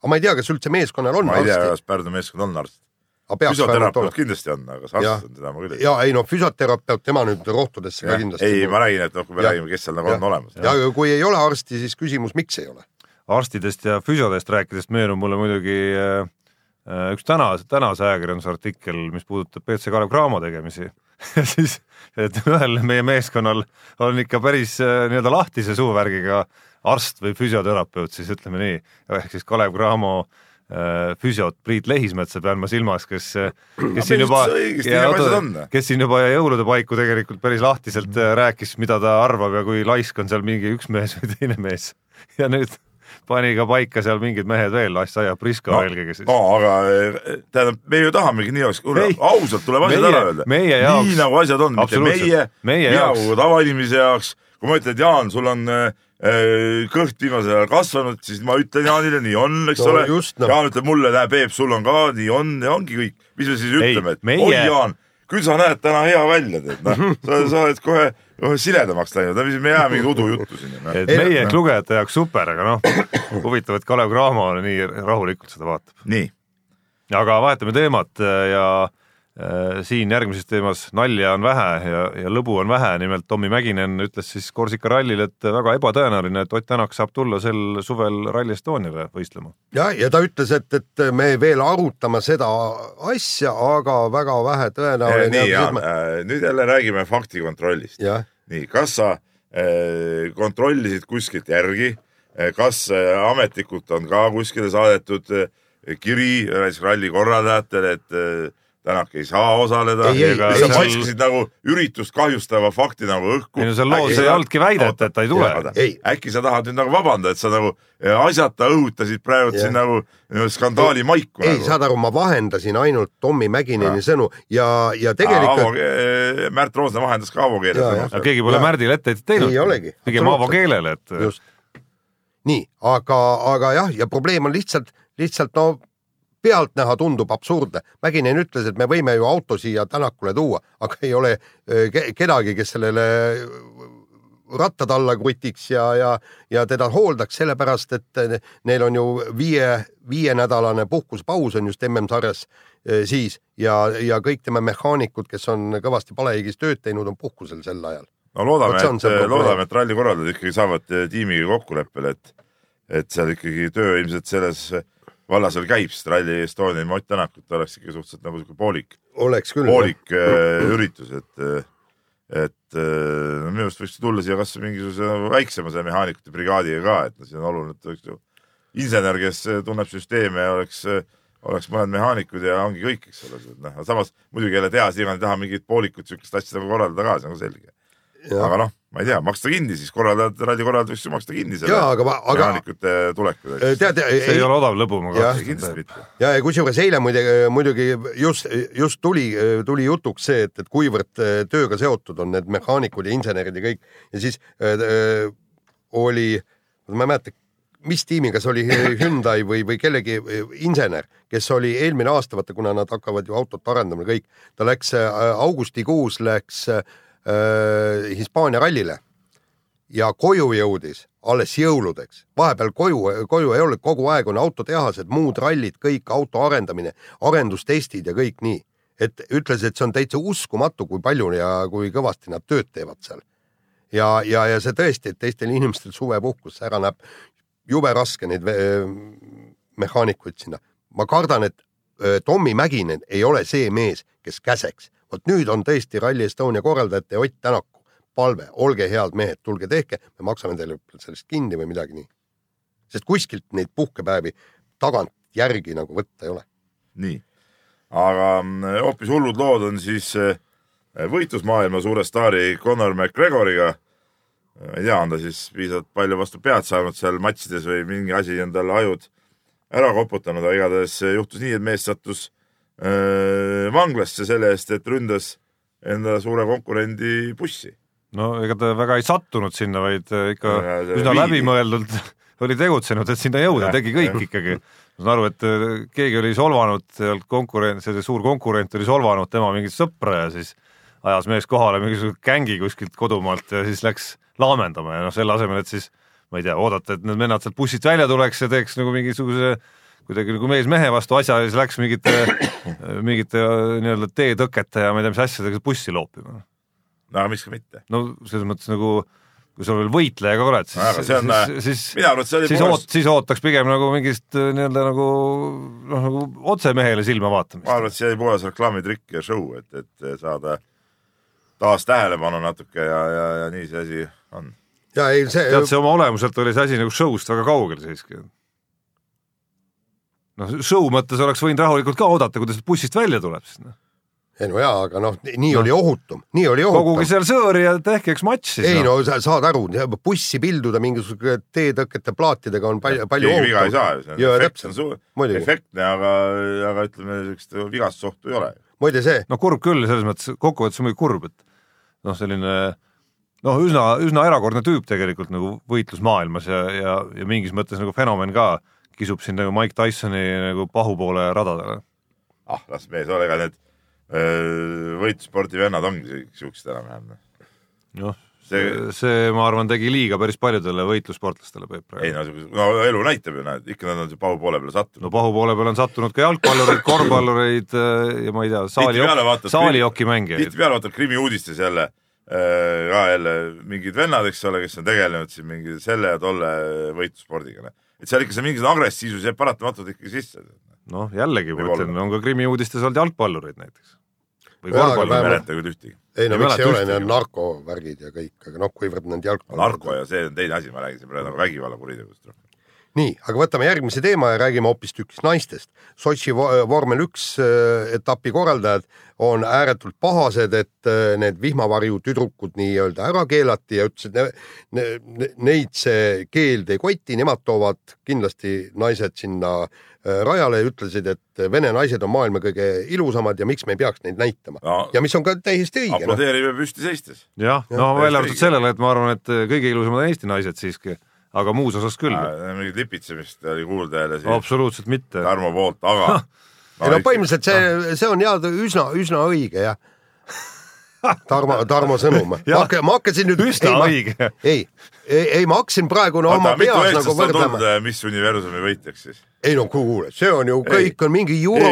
aga ma ei tea, kas üldse meeskonnal on ma ei tea, kas Pärnu meeskond on arst füsioterapeut kindlasti on, aga Sars on teda ma küll ei tea. ja ei no füsioterapeut, tema nüüd rohtudesse ja. ka kindlasti. ei, ma räägin, et noh, kui me ja. räägime, kes seal nagu on olemas. ja kui ei ole arsti, siis küsimus, miks ei ole? arstidest ja füsiodest rääkides meenub mulle muidugi äh, äh üks tänase, tänase ajakirjanduse artikkel, mis puudutab BC Kalev Cramo tegemisi siis, et ühel meie meeskonnal on ikka päris äh, nii-öelda lahtise suuvärgiga arst või füsioterapeut, siis ütleme nii, ehk siis Kalev Cramo Äh, füsiot Priit Lehismetsa pean ma silmas, kes, kes siin juba, kes siin juba jõulude paiku tegelikult päris lahtiselt äh, rääkis, mida ta arvab ja kui laisk on seal mingi üks mees või teine mees. ja nüüd pani ka paika seal mingid mehed veel, Assaia Prisko no, eelkõige siis. no aga äh, tähendab, me ju tahamegi nii oleks, ausalt tuleb asjad ära öelda. nii nagu asjad on, mitte meie, mina kui tavainimese jaoks, kui ma ütlen, et Jaan, sul on äh, Äh, kõht viimasel ajal kasvanud, siis ma ütlen Jaanile, nii on, eks no, ole. No. Jaan ütleb mulle, näe Peep, sul on ka, nii on ja ongi kõik. mis me siis ütleme, et meie... oi Jaan, küll sa näed täna hea välja, tead, noh, sa, sa oled kohe, kohe siledamaks läinud, me jääme mingit udujuttu siin no.. et meie no. lugejate jaoks super, aga noh, huvitav, et Kalev Cramo nii rahulikult seda vaatab. nii, aga vahetame teemat ja Äh, siin järgmises teemas nalja on vähe ja, ja lõbu on vähe, nimelt Tommy Mäkinen ütles siis Korsika rallil, et väga ebatõenäoline, et Ott Tänak saab tulla sel suvel Rally Estoniale võistlema. ja, ja ta ütles, et, et me veel arutame seda asja, aga väga vähe tõenäoline. nii, Jaan ma..., äh, nüüd jälle räägime faktikontrollist. nii, kas sa äh, kontrollisid kuskilt järgi, kas äh, ametlikult on ka kuskile saadetud äh, kiri näiteks ralli korraldajatele, et äh, Tänak ei saa osaleda. sa paiskasid nagu üritust kahjustava fakti nagu õhku. ei no seal loos ei olnudki väidet, et ta ei tule. äkki sa tahad nüüd nagu vabandada, et sa nagu eh, asjata õhutasid praegu siin nagu skandaali maiku. ei nagu., saad aru, ma vahendasin ainult Tommy Mäkineni sõnu ja, ja tegelikult. Eh, Märt Roosna vahendas ka Aavo keeles. aga keegi pole Märdile etteheitet teinud. pigem Aavo keelele, et. just. nii, aga, aga jah, ja probleem on lihtsalt, lihtsalt no pealtnäha tundub absurdne. Mäkinen ütles, et me võime ju auto siia Tänakule tuua, aga ei ole kedagi, kes sellele rattad alla krutiks ja, ja, ja teda hooldaks, sellepärast et neil on ju viie, viienädalane puhkuspaus on just MM-sarjas siis ja, ja kõik tema mehaanikud, kes on kõvasti palehigis tööd teinud, on puhkusel sel ajal. no loodame, et, loodame, et ralli korraldajad ikkagi saavad tiimiga kokkuleppele, et, et seal ikkagi töö ilmselt selles vallas veel käib, sest Rally Estonia ilma Ott Tänakut oleks ikka suhteliselt nagu sihuke poolik, poolik äh, üritus, et, äh, et äh, no minu arust võiks tulla siia kasvõi mingisuguse väiksema see mehaanikute brigaadiga ka, et siin on oluline, et oleks ju insener, kes tunneb süsteeme ja oleks, oleks mõned mehaanikud ja ongi kõik, eks ole, noh, samas muidugi jälle teha, siin ei taha mingit poolikut siukest asja nagu korraldada ka, see on selge. Aga noh, ma ei tea, maksta kinni siis korraldajad, ralli korraldajad võiks ju maksta kinni selle mehaanikute tuleku. tead, see ei ole odav lõbu, ma kahtlustan. kindlasti mitte. ja, ja kusjuures eile muidugi, muidugi just, just tuli, tuli jutuks see, et, et kuivõrd äh, tööga seotud on need mehaanikud ja insenerid ja kõik ja siis äh, äh oli, ma ei mäleta, mis tiimi, kas oli Hyundai või, või kellegi äh, insener, kes oli eelmine aasta, vaata, kuna nad hakkavad ju autot arendama kõik, ta läks augustikuus läks äh, äh, Hispaania rallile ja koju jõudis alles jõuludeks. vahepeal koju, koju ei olnud, kogu aeg on autotehased, muud rallid, kõik auto arendamine, arendustestid ja kõik nii. et ütles, et see on täitsa uskumatu, kui palju ja kui kõvasti nad tööd teevad seal. ja, ja, ja see tõesti, et teistel inimestel suvepuhkus ära näeb jube raske neid mehaanikuid sinna. ma kardan, et Tommy Mäkinen ei ole see mees, kes käseks vot nüüd on tõesti Rally Estonia korraldajate Ott Tänaku palve, olge head mehed, tulge tehke, me maksame teile sellest kinni või midagi nii. sest kuskilt neid puhkepäevi tagantjärgi nagu võtta ei ole. nii, aga mm, hoopis hullud lood on siis eh, võitlusmaailma suure staari Conor McGregoriga. ma ei tea, on ta siis piisavalt palju vastu pead saanud seal matšides või mingi asi on talle ajud ära koputanud, aga igatahes juhtus nii, et mees sattus vanglasse selle eest, et ründas enda suure konkurendi bussi. no ega ta väga ei sattunud sinna, vaid äh, ikka üsna läbimõeldult oli tegutsenud, et sinna jõuda, tegi kõik ja. ikkagi. ma saan aru, et äh, keegi oli solvanud sealt konkurent, see suur konkurent oli solvanud tema mingit sõpra ja siis ajas mees kohale mingisuguse gängi kuskilt kodumaalt ja siis läks laamendama ja noh, selle asemel, et siis ma ei tea, oodata, et need vennad sealt bussist välja tuleks ja teeks nagu mingisuguse kuidagi nagu mees mehe vastu asja ja siis läks mingite, mingite nii-öelda teetõkete ja ma ei tea, mis asjadega bussi loopima. no miks ka mitte. no selles mõttes nagu kui sa veel võitleja ka oled, siis, siis, siis, mina arvan, et see oli siis, oot, siis ootaks pigem nagu mingist nii-öelda nagu noh, nagu otse mehele silma vaatamist. ma arvan, et see oli puhas reklaamitrikk ja show, et, et saada taas tähelepanu natuke ja, ja, ja nii see asi on. ja ei, see tead, see oma olemuselt oli see asi nagu show'st väga kaugel siiski noh, show mõttes oleks võinud rahulikult ka oodata, kuidas bussist välja tuleb siis noh ei no jaa, aga noh, nii no. oli ohutum, nii oli ohutum. koguge seal sõõri ja tehke üks matš siis. ei no, no sa saad aru, bussi pilduda mingisuguse teetõkete plaatidega on palju, palju ohutum. viga ei saa ju, see on efekt on suur, efektne, aga, aga ütleme, sellist vigastusohtu ei ole. muide see. no kurb küll, selles mõttes, kokkuvõttes on muidugi kurb, et noh, selline noh, üsna, üsna erakordne tüüp tegelikult nagu võitlusmaailmas ja, ja, ja mingis mõttes nagu fenomen ka kisub sind nagu Mike Tysoni nagu pahupoole radadele. ah, las mees ole, ega need võitlusspordi vennad ongi siuksed enam-vähem. noh, see, see, ma arvan, tegi liiga päris paljudele võitlussportlastele Peep praegu. ei no, no elu näitab ju, näed, ikka nad on pahu poole peale sattunud. no pahu poole peale on sattunud ka jalgpallureid, korvpallureid ja ma ei tea, saali, saalijoki mängijaid. tihtipeale vaatad Krimmi uudistes jälle äh, ka jälle mingid vennad, eks ole, kes on tegelenud siin mingi selle ja tolle võitlusspordiga. Et seal ikka see mingisugune agressiivsus jääb paratamatult ikkagi sisse. noh, jällegi ma ütlen, on ka Krimmi uudistes olnud jalgpallureid näiteks. Või korvpalli ei mäleta küll ühtegi. ei no miks ei ole, need narkovärgid ja kõik, aga noh, kuivõrd nad jalgpalli narko ja see on teine asi, ma räägin siin praegu nagu vägivallakuritegudest rohkem nii, aga võtame järgmise teema ja räägime hoopistükkis naistest. Sotši vormel üks äh, etapi korraldajad on ääretult pahased, et äh, need vihmavarju tüdrukud nii-öelda ära keelati ja ütlesid, et neid see keeld ei koti, nemad toovad kindlasti naised sinna Äh, rajale ja ütlesid, et vene naised on maailma kõige ilusamad ja miks me ei peaks neid näitama no,. ja mis on ka täiesti õige. Noh. aplodeerime püsti seistes. jah, no välja arvatud sellele, et ma arvan, et kõige ilusamad on Eesti naised siiski, aga muus osas küll. mingit lipitsemist oli kuulda jälle siin. absoluutselt mitte. Tarmo poolt, aga ei no põhimõtteliselt see, see on jah, üsna, üsna õige jah Tarmo, Tarmo sõnum. ma hakkan, ma hakkasin nüüd. üsna õige. ei, ei, ei, ma hakkasin praegu no, oma peas nagu võrdlema. Mis universumi võitjaks siis? ei no kuule, see on ju, kõik on mingi jura.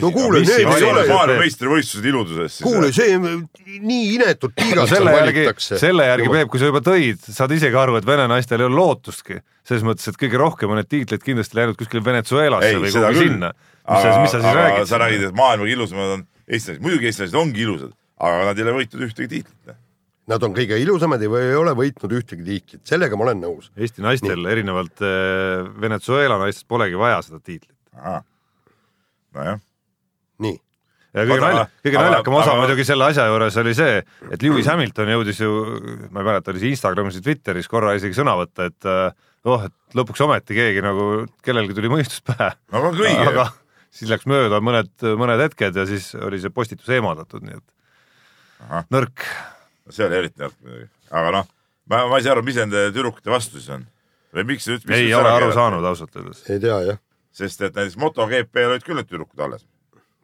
no kuule, need ei ole maailmameistrivõistlused iluduses. kuule, see nii inetut piigat seal valitakse. selle järgi, Peep, kui sa juba tõid, saad isegi aru, et vene naistel ei ole lootustki. selles mõttes, et kõige rohkem on need tiitlid kindlasti läinud kuskile Venezuelasse või kuhugi sinna. mis sa, mis sa siis räägid? sa räägid, et maailma ilusamad on eestlased, muidugi eestlased ongi ilusad aga nad ei ole võitnud ühtegi tiitlit. Nad on kõige ilusamad ja ei ole võitnud ühtegi tiitlit, sellega ma olen nõus. Eesti naistel Nii. erinevalt äh, Venezuela naistest polegi vaja seda tiitlit. nojah. nii ja kõige nalja, kõige naljakam osa aga... muidugi selle asja juures oli see, et Lewis Hamilton jõudis ju, ma ei mäleta, oli see Instagramis või Twitteris korra isegi sõna võtta, et äh, oh, et lõpuks ometi keegi nagu, kellelgi tuli mõistus pähe. aga kõige. aga siis läks mööda mõned, mõned hetked ja siis oli see postitus eemaldatud, nii et nõrk. see oli eriti nõrk muidugi, aga noh, ma, ma ei saa aru, mis nende tüdrukute vastu siis on või miks see üldse. ei ole aru saanud ausalt öeldes. ei tea jah. sest et näiteks MotoGP-l olid küll need tüdrukud alles.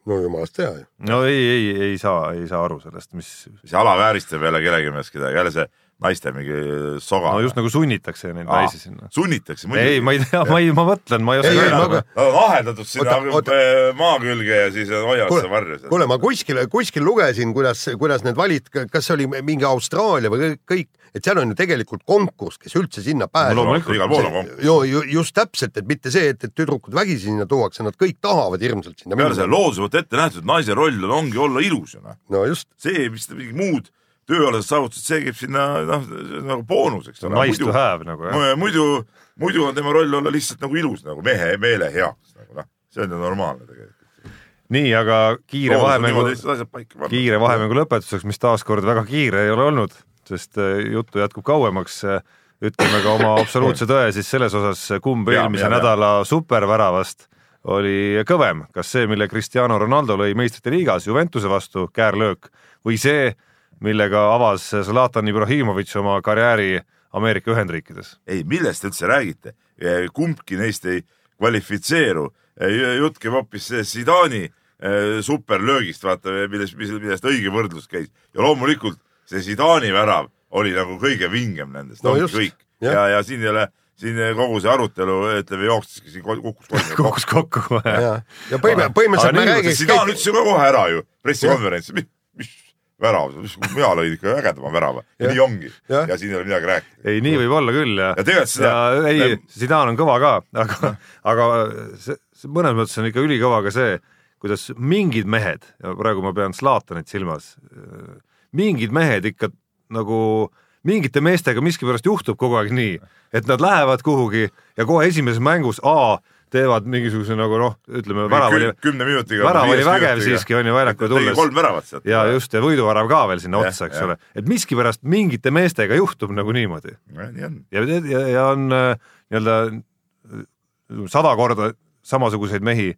no jumalast tea ju. no ei, ei, ei saa, ei saa aru sellest, mis. see alavääristab jälle kellegi meelest kedagi, jälle see naiste mingi soga. no just nagu sunnitakse neid Aa, naisi sinna. sunnitakse muidugi. ei, ma ei tea, ma ei, ma mõtlen, ma ei oska öelda. Nad on aheldatud sinna oota, maa külge ja siis hoiavad seda varju. kuule, ma kuskil, kuskil lugesin, kuidas, kuidas need valid, kas see oli mingi Austraalia või kõik, et seal on ju tegelikult konkurss, kes üldse sinna pääseb no,. igal pool on konkurss. ju, ju, just täpselt, et mitte see, et, et tüdrukud vägisi sinna tuuakse, nad kõik tahavad hirmsalt sinna minna. peale selle looduse poolt ette nähtud, naise roll ongi olla ilus ju noh. no just. see, mis mingid muud tööalased saavutused, see käib sinna noh, nagu boonuseks. Nice to have nagu jah. muidu, muidu on tema roll olla lihtsalt nagu ilus nagu mehe meele heaks nagu noh, see on ju normaalne tegelikult. nii, aga kiire vahemängu, kiire vahemängu lõpetuseks, mis taaskord väga kiire ei ole olnud, sest äh, juttu jätkub kauemaks. Äh, ütleme ka oma absoluutse tõe siis selles osas, kumb ja, eelmise ja, nädala ja. superväravast oli kõvem, kas see, mille Cristiano Ronaldo lõi meistrite liigas Juventuse vastu, käärlöök, või see, millega avas Zlatan Ibrahimovic oma karjääri Ameerika Ühendriikides. ei, millest te üldse räägite? kumbki neist ei kvalifitseeru. jutt käib hoopis Zidani eh, superlöögist, vaata, millest, millest õige võrdlus käis ja loomulikult see Zidani värav oli nagu kõige vingem nendest no, just, kõik ja, ja, ja siin ei ole siin kogu see arutelu, ütleme, jookseski siin kukkus kokku. kukkus kokku. ja, ja põhimõtteliselt me räägiks. Zidane ütles ju ka kohe ära ju pressikonverentsil, värav, mina lõin ikka ägedama värava ja, ja nii ongi ja. ja siin ei ole midagi rääkida. ei, nii võib olla küll ja. ja tegelikult seda. ei, Zidane on kõva ka, aga, aga see, see mõnes mõttes on ikka ülikõva ka see, kuidas mingid mehed ja praegu ma pean Zlatanit silmas, mingid mehed ikka nagu mingite meestega miskipärast juhtub kogu aeg nii, et nad lähevad kuhugi ja kohe esimeses mängus A teevad mingisuguse nagu noh, ütleme värav oli, värav oli vägev siiski on ju väljakule tulles. kolm väravat sealt. ja just ja võiduvärav ka veel sinna otsa, eks ole, et miskipärast mingite meestega juhtub nagu niimoodi. nii ja, ja, ja on äh, nii-öelda sada korda samasuguseid mehi,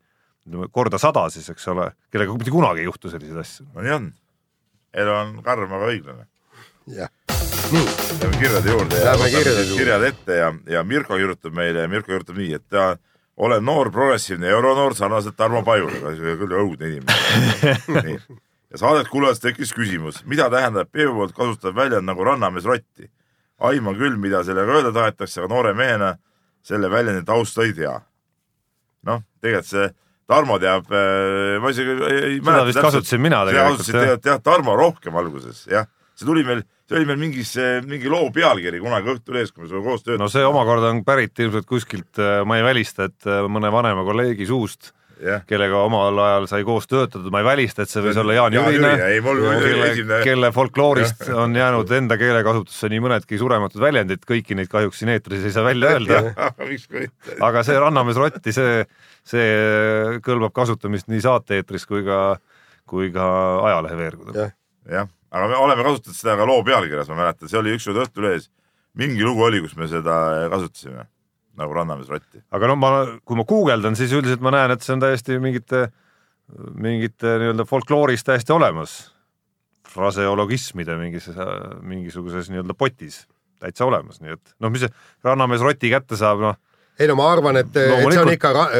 korda sada siis, eks ole, kellega mitte kunagi ei juhtu selliseid asju. no nii on. elu on karm, aga õiglane. jah nii. Lähme kirjade juurde ja võtame kirjad ette ja, ja Mirko kirjutab meile ja Mirko kirjutab nii, et ta olen noor progressiivne euronoor sarnaselt Tarmo Pajule, küll õudne inimene ja saadet kuulates tekkis küsimus, mida tähendab Peebu poolt kasutatav väljend nagu rannamees rotti. aiman küll, mida sellega öelda tahetakse, aga noore mehena selle väljendi tausta ei tea. noh, tegelikult see Tarmo teab, äh, ma isegi ei mäleta. seda vist kasutasin mina tegelikult. kasutasid tegelikult jah, Tarmo rohkem alguses, jah. See tuli meil, see oli meil mingis, mingi loo pealkiri kunagi Õhtulehes, kui me sinuga koos töötasime. no see omakorda on pärit ilmselt kuskilt, äh, ma ei välista, et äh, mõne vanema kolleegi suust Yeah. kellega omal ajal sai koos töötada, ma ei välista, et see võis olla Jaan Jürine, kelle, kelle folkloorist ja. on jäänud enda keelekasutusse nii mõnedki surematud väljendid, kõiki neid kahjuks siin eetris ei saa välja öelda aga see Rannamees Rotti, see, see kõlbab kasutamist nii saate-eetris kui ka, kui ka ajalehe veergudel. jah, aga me oleme kasutanud seda ka loo pealkirjas, ma mäletan, see oli ükskord Õhtulehes, mingi lugu oli, kus me seda kasutasime nagu Rannamees rotti. aga no ma, kui ma guugeldan, siis üldiselt ma näen, et see on täiesti mingite, mingite nii-öelda folklooris täiesti olemas. fraseologismide mingis, mingisuguses nii-öelda potis täitsa olemas, nii et noh, mis see Rannamees roti kätte saab, noh. ei no ma arvan, et, et see on ikka äh,.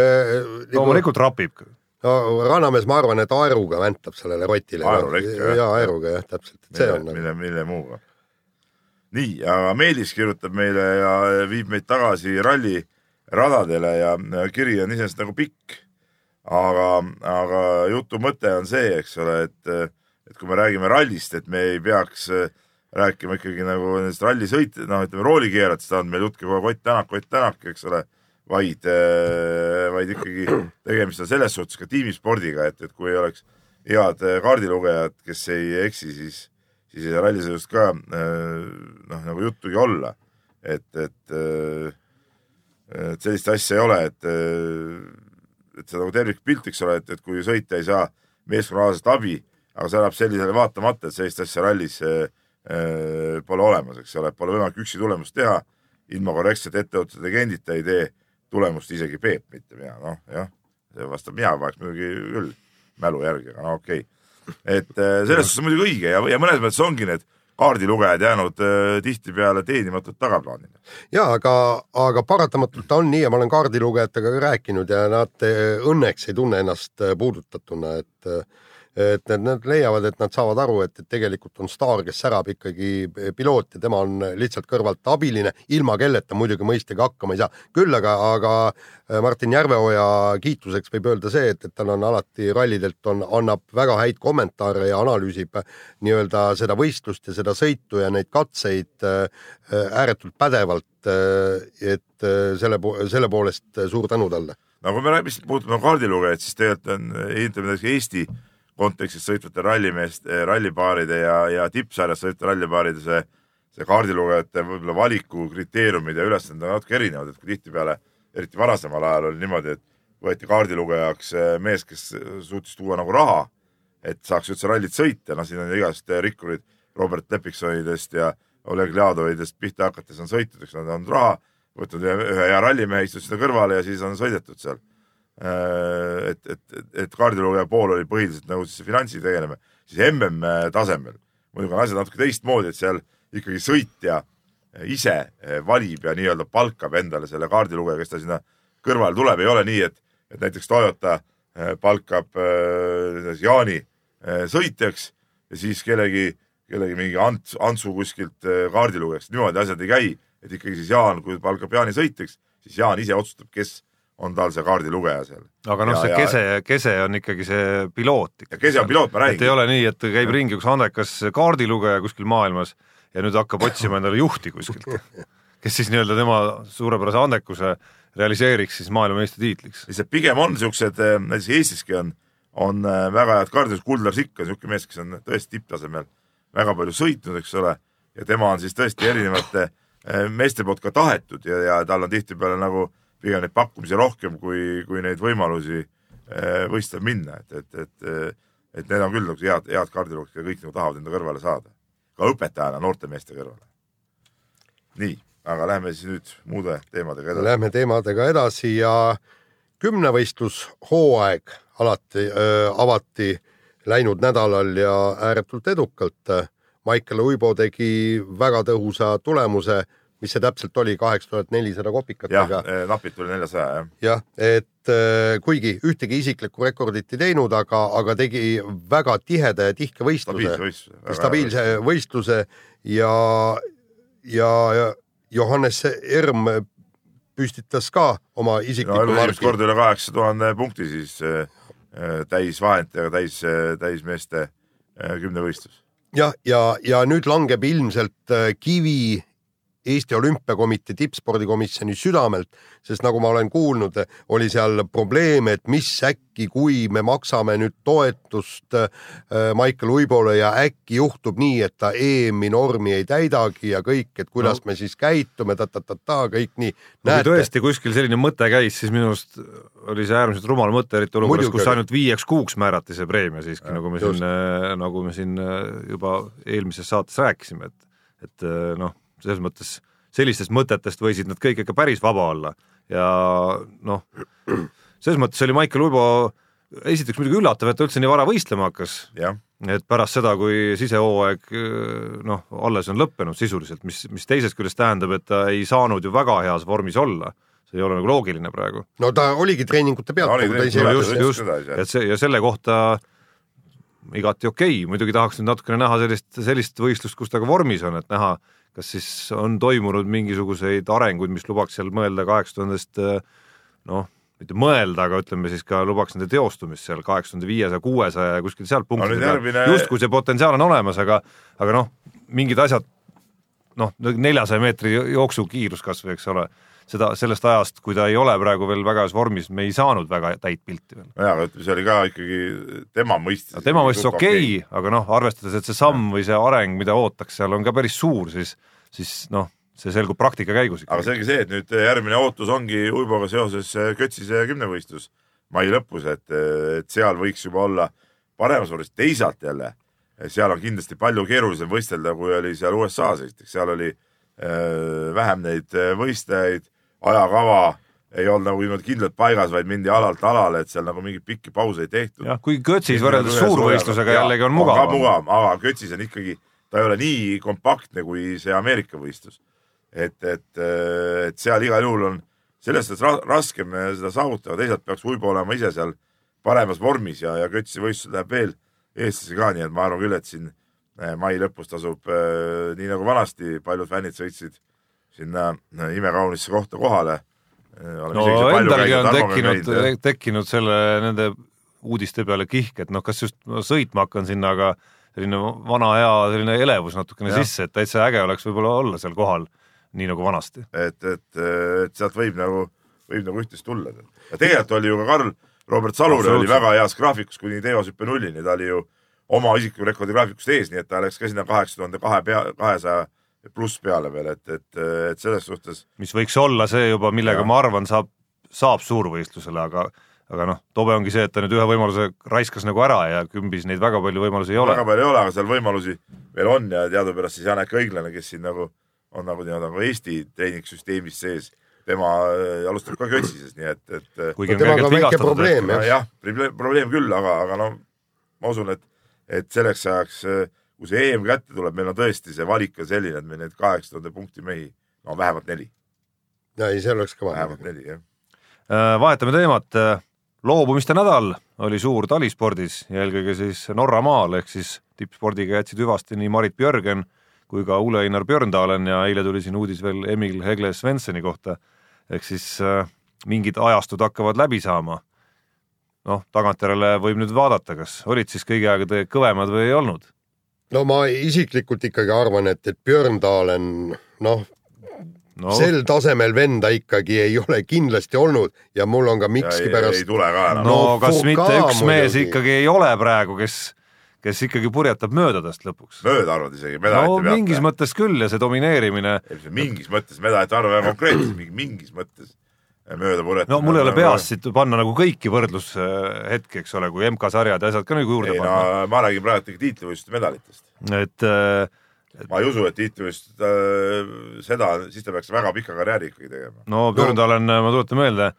Nagu- loomulikult rapib. No Rannamees, ma arvan, et aeruga väntab sellele rotile. aeruga ikka jah? jaa, aeruga jah, täpselt, et see mille, on. Nagu- mille, mille muuga nii, aga Meelis kirjutab meile ja viib meid tagasi ralliradadele ja kiri on iseenesest nagu pikk. aga, aga jutu mõte on see, eks ole, et, et kui me räägime rallist, et me ei peaks rääkima ikkagi nagu nendest rallisõit-, noh, ütleme roolikeeratest on meil jutt kogu aeg Ott Tänak, Ott Tänak, eks ole, vaid, vaid ikkagi tegemist on selles suhtes ka tiimispordiga, et, et kui oleks head kaardilugejad, kes ei eksi, siis siis ei saa rallisõidust ka äh, noh, nagu juttugi olla. et, et, äh, et sellist asja ei ole, et, äh, et see nagu tervikpilt, eks ole, et, et kui sõitja ei saa meeskonnaalasest abi, aga see elab sellisele vaatamata, et sellist asja rallis pole olemas, eks ole, pole võimalik üksi tulemust teha, ilma korrektsete etteotsa legendita ei tee tulemust isegi Peep, mitte mina, noh jah, see vastab mina vahest muidugi küll mälu järgi, aga no okei okay et äh, selles suhtes on muidugi õige ja, ja mõnes mõttes ongi need kaardilugejad jäänud äh, tihtipeale teenimatult tagaplaanile. ja aga, aga paratamatult on nii ja ma olen kaardilugejatega ka rääkinud ja nad äh, õnneks ei tunne ennast puudutatuna, et et need, nad leiavad, et nad saavad aru, et, et tegelikult on staar, kes särab ikkagi piloot ja tema on lihtsalt kõrvalt abiline, ilma kelleta muidugi mõistagi hakkama ei saa. küll aga, aga äh, Martin Järveoja kiituseks võib öelda see, et, et tal on alati rallidelt on, annab väga häid kommentaare ja analüüsib nii-öelda seda võistlust ja seda sõitu ja neid katseid äh, ääretult pädevalt. Äh, et selle, selle poolest suur tänu talle no kui me vist puudume kaardilugejaid, siis tegelikult on, ütleme näiteks Eesti kontekstis sõitvate rallimeeste, rallipaaride ja, ja tippsarjas sõitvate rallipaaride see, see kaardilugejate võib-olla valiku kriteeriumid ja ülesanded on natuke erinevad, et kui tihtipeale, eriti varasemal ajal oli niimoodi, et võeti kaardilugejaks eh, mees, kes suutis tuua nagu raha, et saaks üldse rallit sõita, noh, siin on igast rikkurid Robert Lepiksonidest ja Oleg Ljadovitest pihta hakates on sõitnud, eks nad on raha, võtnud ühe, ühe hea rallimehe, istunud sinna kõrvale ja siis on sõidetud seal et, et, et kaardilugeja pool oli põhiliselt nagu siis finantsi tegeleme, siis mm tasemel. Muidugi on asjad natuke teistmoodi, et seal ikkagi sõitja ise valib ja nii-öelda palkab endale selle kaardilugeja, kes ta sinna kõrvale tuleb, ei ole nii, et, et näiteks Toyota äh, palkab äh, Jaani sõitjaks ja siis kellegi, kellegi mingi Ants, Antsu kuskilt kaardilugejaks, niimoodi asjad ei käi, et ikkagi siis Jaan, kui palkab Jaani sõitjaks, siis Jaan ise otsustab, kes on tal see kaardilugeja seal. aga noh, see kese, kese on ikkagi see piloot. kese on piloot, ma räägin. ei ole nii, et käib ringi üks andekas kaardilugeja kuskil maailmas ja nüüd hakkab otsima endale juhti kuskilt, kes siis nii-öelda tema suurepärase andekuse realiseeriks siis maailmameistritiitliks. lihtsalt pigem on niisugused, eh, näiteks Eestiski on, on eh, väga head kaardid, Kuldar Sikk on niisugune mees, kes on tõesti tipptasemel väga palju sõitnud, eks ole, ja tema on siis tõesti erinevate eh, meeste poolt ka tahetud ja, ja tal on tihtipeale nagu pigem neid pakkumisi rohkem kui, kui neid võimalusi eh, võistlema minna, et, et, et, et need on küll nagu head, head kaardilugerid ja kõik nagu tahavad enda kõrvale saada. ka õpetajana noorte meeste kõrvale. nii, aga lähme siis nüüd muude teemadega edasi. Lähme teemadega edasi ja kümnevõistlushooaeg alati öö, avati läinud nädalal ja ääretult edukalt. Maicel Uibo tegi väga tõhusa tulemuse mis see täpselt oli, kaheksa tuhat nelisada kopikat. jah, napilt üle neljasaja, jah. jah, et äh, kuigi ühtegi isiklikku rekordit ei teinud, aga, aga tegi väga tiheda ja tihke võistluse, stabiilse võistluse ja, ja, ja Johannes Erm püstitas ka oma isikliku no, marki. kord üle kaheksa tuhande punkti siis äh, äh täisvahenditega täis, täismeeste äh, kümnevõistlus. jah, ja, ja, ja nüüd langeb ilmselt kivi Eesti Olümpiakomitee tippspordikomisjoni südamelt, sest nagu ma olen kuulnud, oli seal probleem, et mis äkki, kui me maksame nüüd toetust äh, Maicel Uibole ja äkki juhtub nii, et ta EM-i normi ei täidagi ja kõik, et kuidas no. me siis käitume ta,, ta-ta-ta-ta, kõik nii. kui tõesti kuskil selline mõte käis, siis minu arust oli see äärmiselt rumal mõte, eriti olukorras, kus ainult viieks kuuks määrati see preemia siiski, nagu me just. siin, äh, nagu me siin äh, juba eelmises saates rääkisime, et, et noh selles mõttes sellistest mõtetest võisid nad kõik ikka päris vaba olla ja noh, selles mõttes oli Maicel Uibo esiteks muidugi üllatav, et ta üldse nii vara võistlema hakkas. et pärast seda, kui sisehooaeg noh, alles on lõppenud sisuliselt, mis, mis teisest küljest tähendab, et ta ei saanud ju väga heas vormis olla see ei ole nagu loogiline praegu. no ta oligi treeningute pealt no,. No, just, just, et see ja selle kohta igati okei okay., muidugi tahaks nüüd natukene näha sellist, sellist võistlust, kus ta ka vormis on, et näha, kas siis on toimunud mingisuguseid arenguid, mis lubaks seal mõelda kaheksa tuhandest noh, mitte mõelda, aga ütleme siis ka lubaks nende teostumist seal kaheksa tuhande viiesaja, kuuesaja ja kuskil sealt punktide peal järgmine... justkui see potentsiaal on olemas, aga aga noh, mingid asjad noh, neljasaja meetri jooksukiirus kas või, eks ole seda, sellest ajast, kui ta ei ole praegu veel väga heas vormis, me ei saanud väga täit pilti veel. jaa, aga ütleme, see oli ka ikkagi tema mõistis no,. tema mõistis okei okay, okay., aga noh, arvestades, et see samm või see areng, mida ootaks seal, on ka päris suur, siis, siis noh, see selgub praktika käigus aga selge see, et nüüd järgmine ootus ongi Uiboga seoses Kötsise kümnevõistlus mai lõpus, et, et seal võiks juba olla paremas vormis, teisalt jälle seal on kindlasti palju keerulisem võistelda, kui oli seal USA-s, esiteks seal oli äh, vähem neid võistlejaid ajakava ei olnud nagu niimoodi kindlalt paigas, vaid mindi alalt alale, et seal nagu mingeid pikki pause ei tehtud. jah, kui Kötsis võrreldes suurvõistlusega jällegi on mugavam. mugavam, aga Kötsis on ikkagi, ta ei ole nii kompaktne kui see Ameerika võistlus. et, et, et seal igal juhul on selles suhtes raskem seda saavutada, teisalt peaks Uibo olema ise seal paremas vormis ja, ja Kötsi võistlus läheb veel eestlasi ka, nii et ma arvan küll, et siin eh, mai lõpus tasub eh, nii nagu vanasti paljud fännid sõitsid sinna äh, imekaunisse kohta kohale. Äh, no endalgi on tekkinud, tekkinud selle, nende uudiste peale kihk, et noh, kas just no, sõitma hakkan sinna, aga selline vana hea selline elevus natukene ja. sisse, et täitsa äge oleks võib-olla olla seal kohal, nii nagu vanasti. et, et, et sealt võib nagu, võib nagu üht-teist tulla. ja tegelikult oli ju ka Karl Robert Salur oli väga heas graafikus kuni teevashüppe nullini, ta oli ju oma isikliku rekordi graafikust ees, nii et ta läks ka sinna kaheksa tuhande kahe pea, kahesaja pluss peale veel, et, et, et selles suhtes. mis võiks olla see juba, millega ja. ma arvan, saab, saab suurvõistlusele, aga aga noh, tobe ongi see, et ta nüüd ühe võimaluse raiskas nagu ära ja kümbis neid väga palju võimalusi ei ole. väga palju ei ole, aga seal võimalusi veel on ja teadupärast siis Janek Õiglane, kes siin nagu on nagu nii-öelda nagu Eesti treeningsüsteemis sees, tema äh, alustab ka kötsises, nii et, et. Äh, kuigi on kergelt vigastatud. jah, probleem küll, aga, aga noh, ma usun, et, et selleks ajaks äh, kui see EM kätte tuleb, meil on tõesti see valik on selline, et meil neid kaheksa tuhande punkti mehi, no vähemalt neli. ja ei, seal oleks kõva. vähemalt neli, jah. Äh, vahetame teemat. Äh, loobumiste nädal oli suur talispordis ja eelkõige siis Norra maal ehk siis tippspordiga jätsid hüvasti nii Marit Björgen kui ka Ole-Einar Björndalen ja eile tuli siin uudis veel Emil Hegle Svensoni kohta. ehk siis äh, mingid ajastud hakkavad läbi saama. noh, tagantjärele võib nüüd vaadata, kas olid siis kõigi aegade kõvemad või ei olnud no ma isiklikult ikkagi arvan, et, et Björn Dalen, noh no. sel tasemel venda ikkagi ei ole kindlasti olnud ja mul on ka mikski pärast. ei tule ka enam. no, no kas mitte üks mees muidugi. ikkagi ei ole praegu, kes, kes ikkagi purjetab mööda tast lõpuks. mööda arvad isegi? no mingis pealt. mõttes küll ja see domineerimine. mingis mõttes, medalite arv väga konkreetselt, mingis mõttes mööda puretada. no mul ei ole peas siit panna nagu kõiki võrdlushetki, eks ole, kui MK-sarjad ja asjad ka nagu juurde ei, panna no,. ma räägin praegu tiitlivõistluste medalitest. et äh, ma ei usu, et tiitlivõistlused äh, seda, siis ta peaks väga pika karjääri ikkagi tegema. no Björndal on, ma tuletan meelde,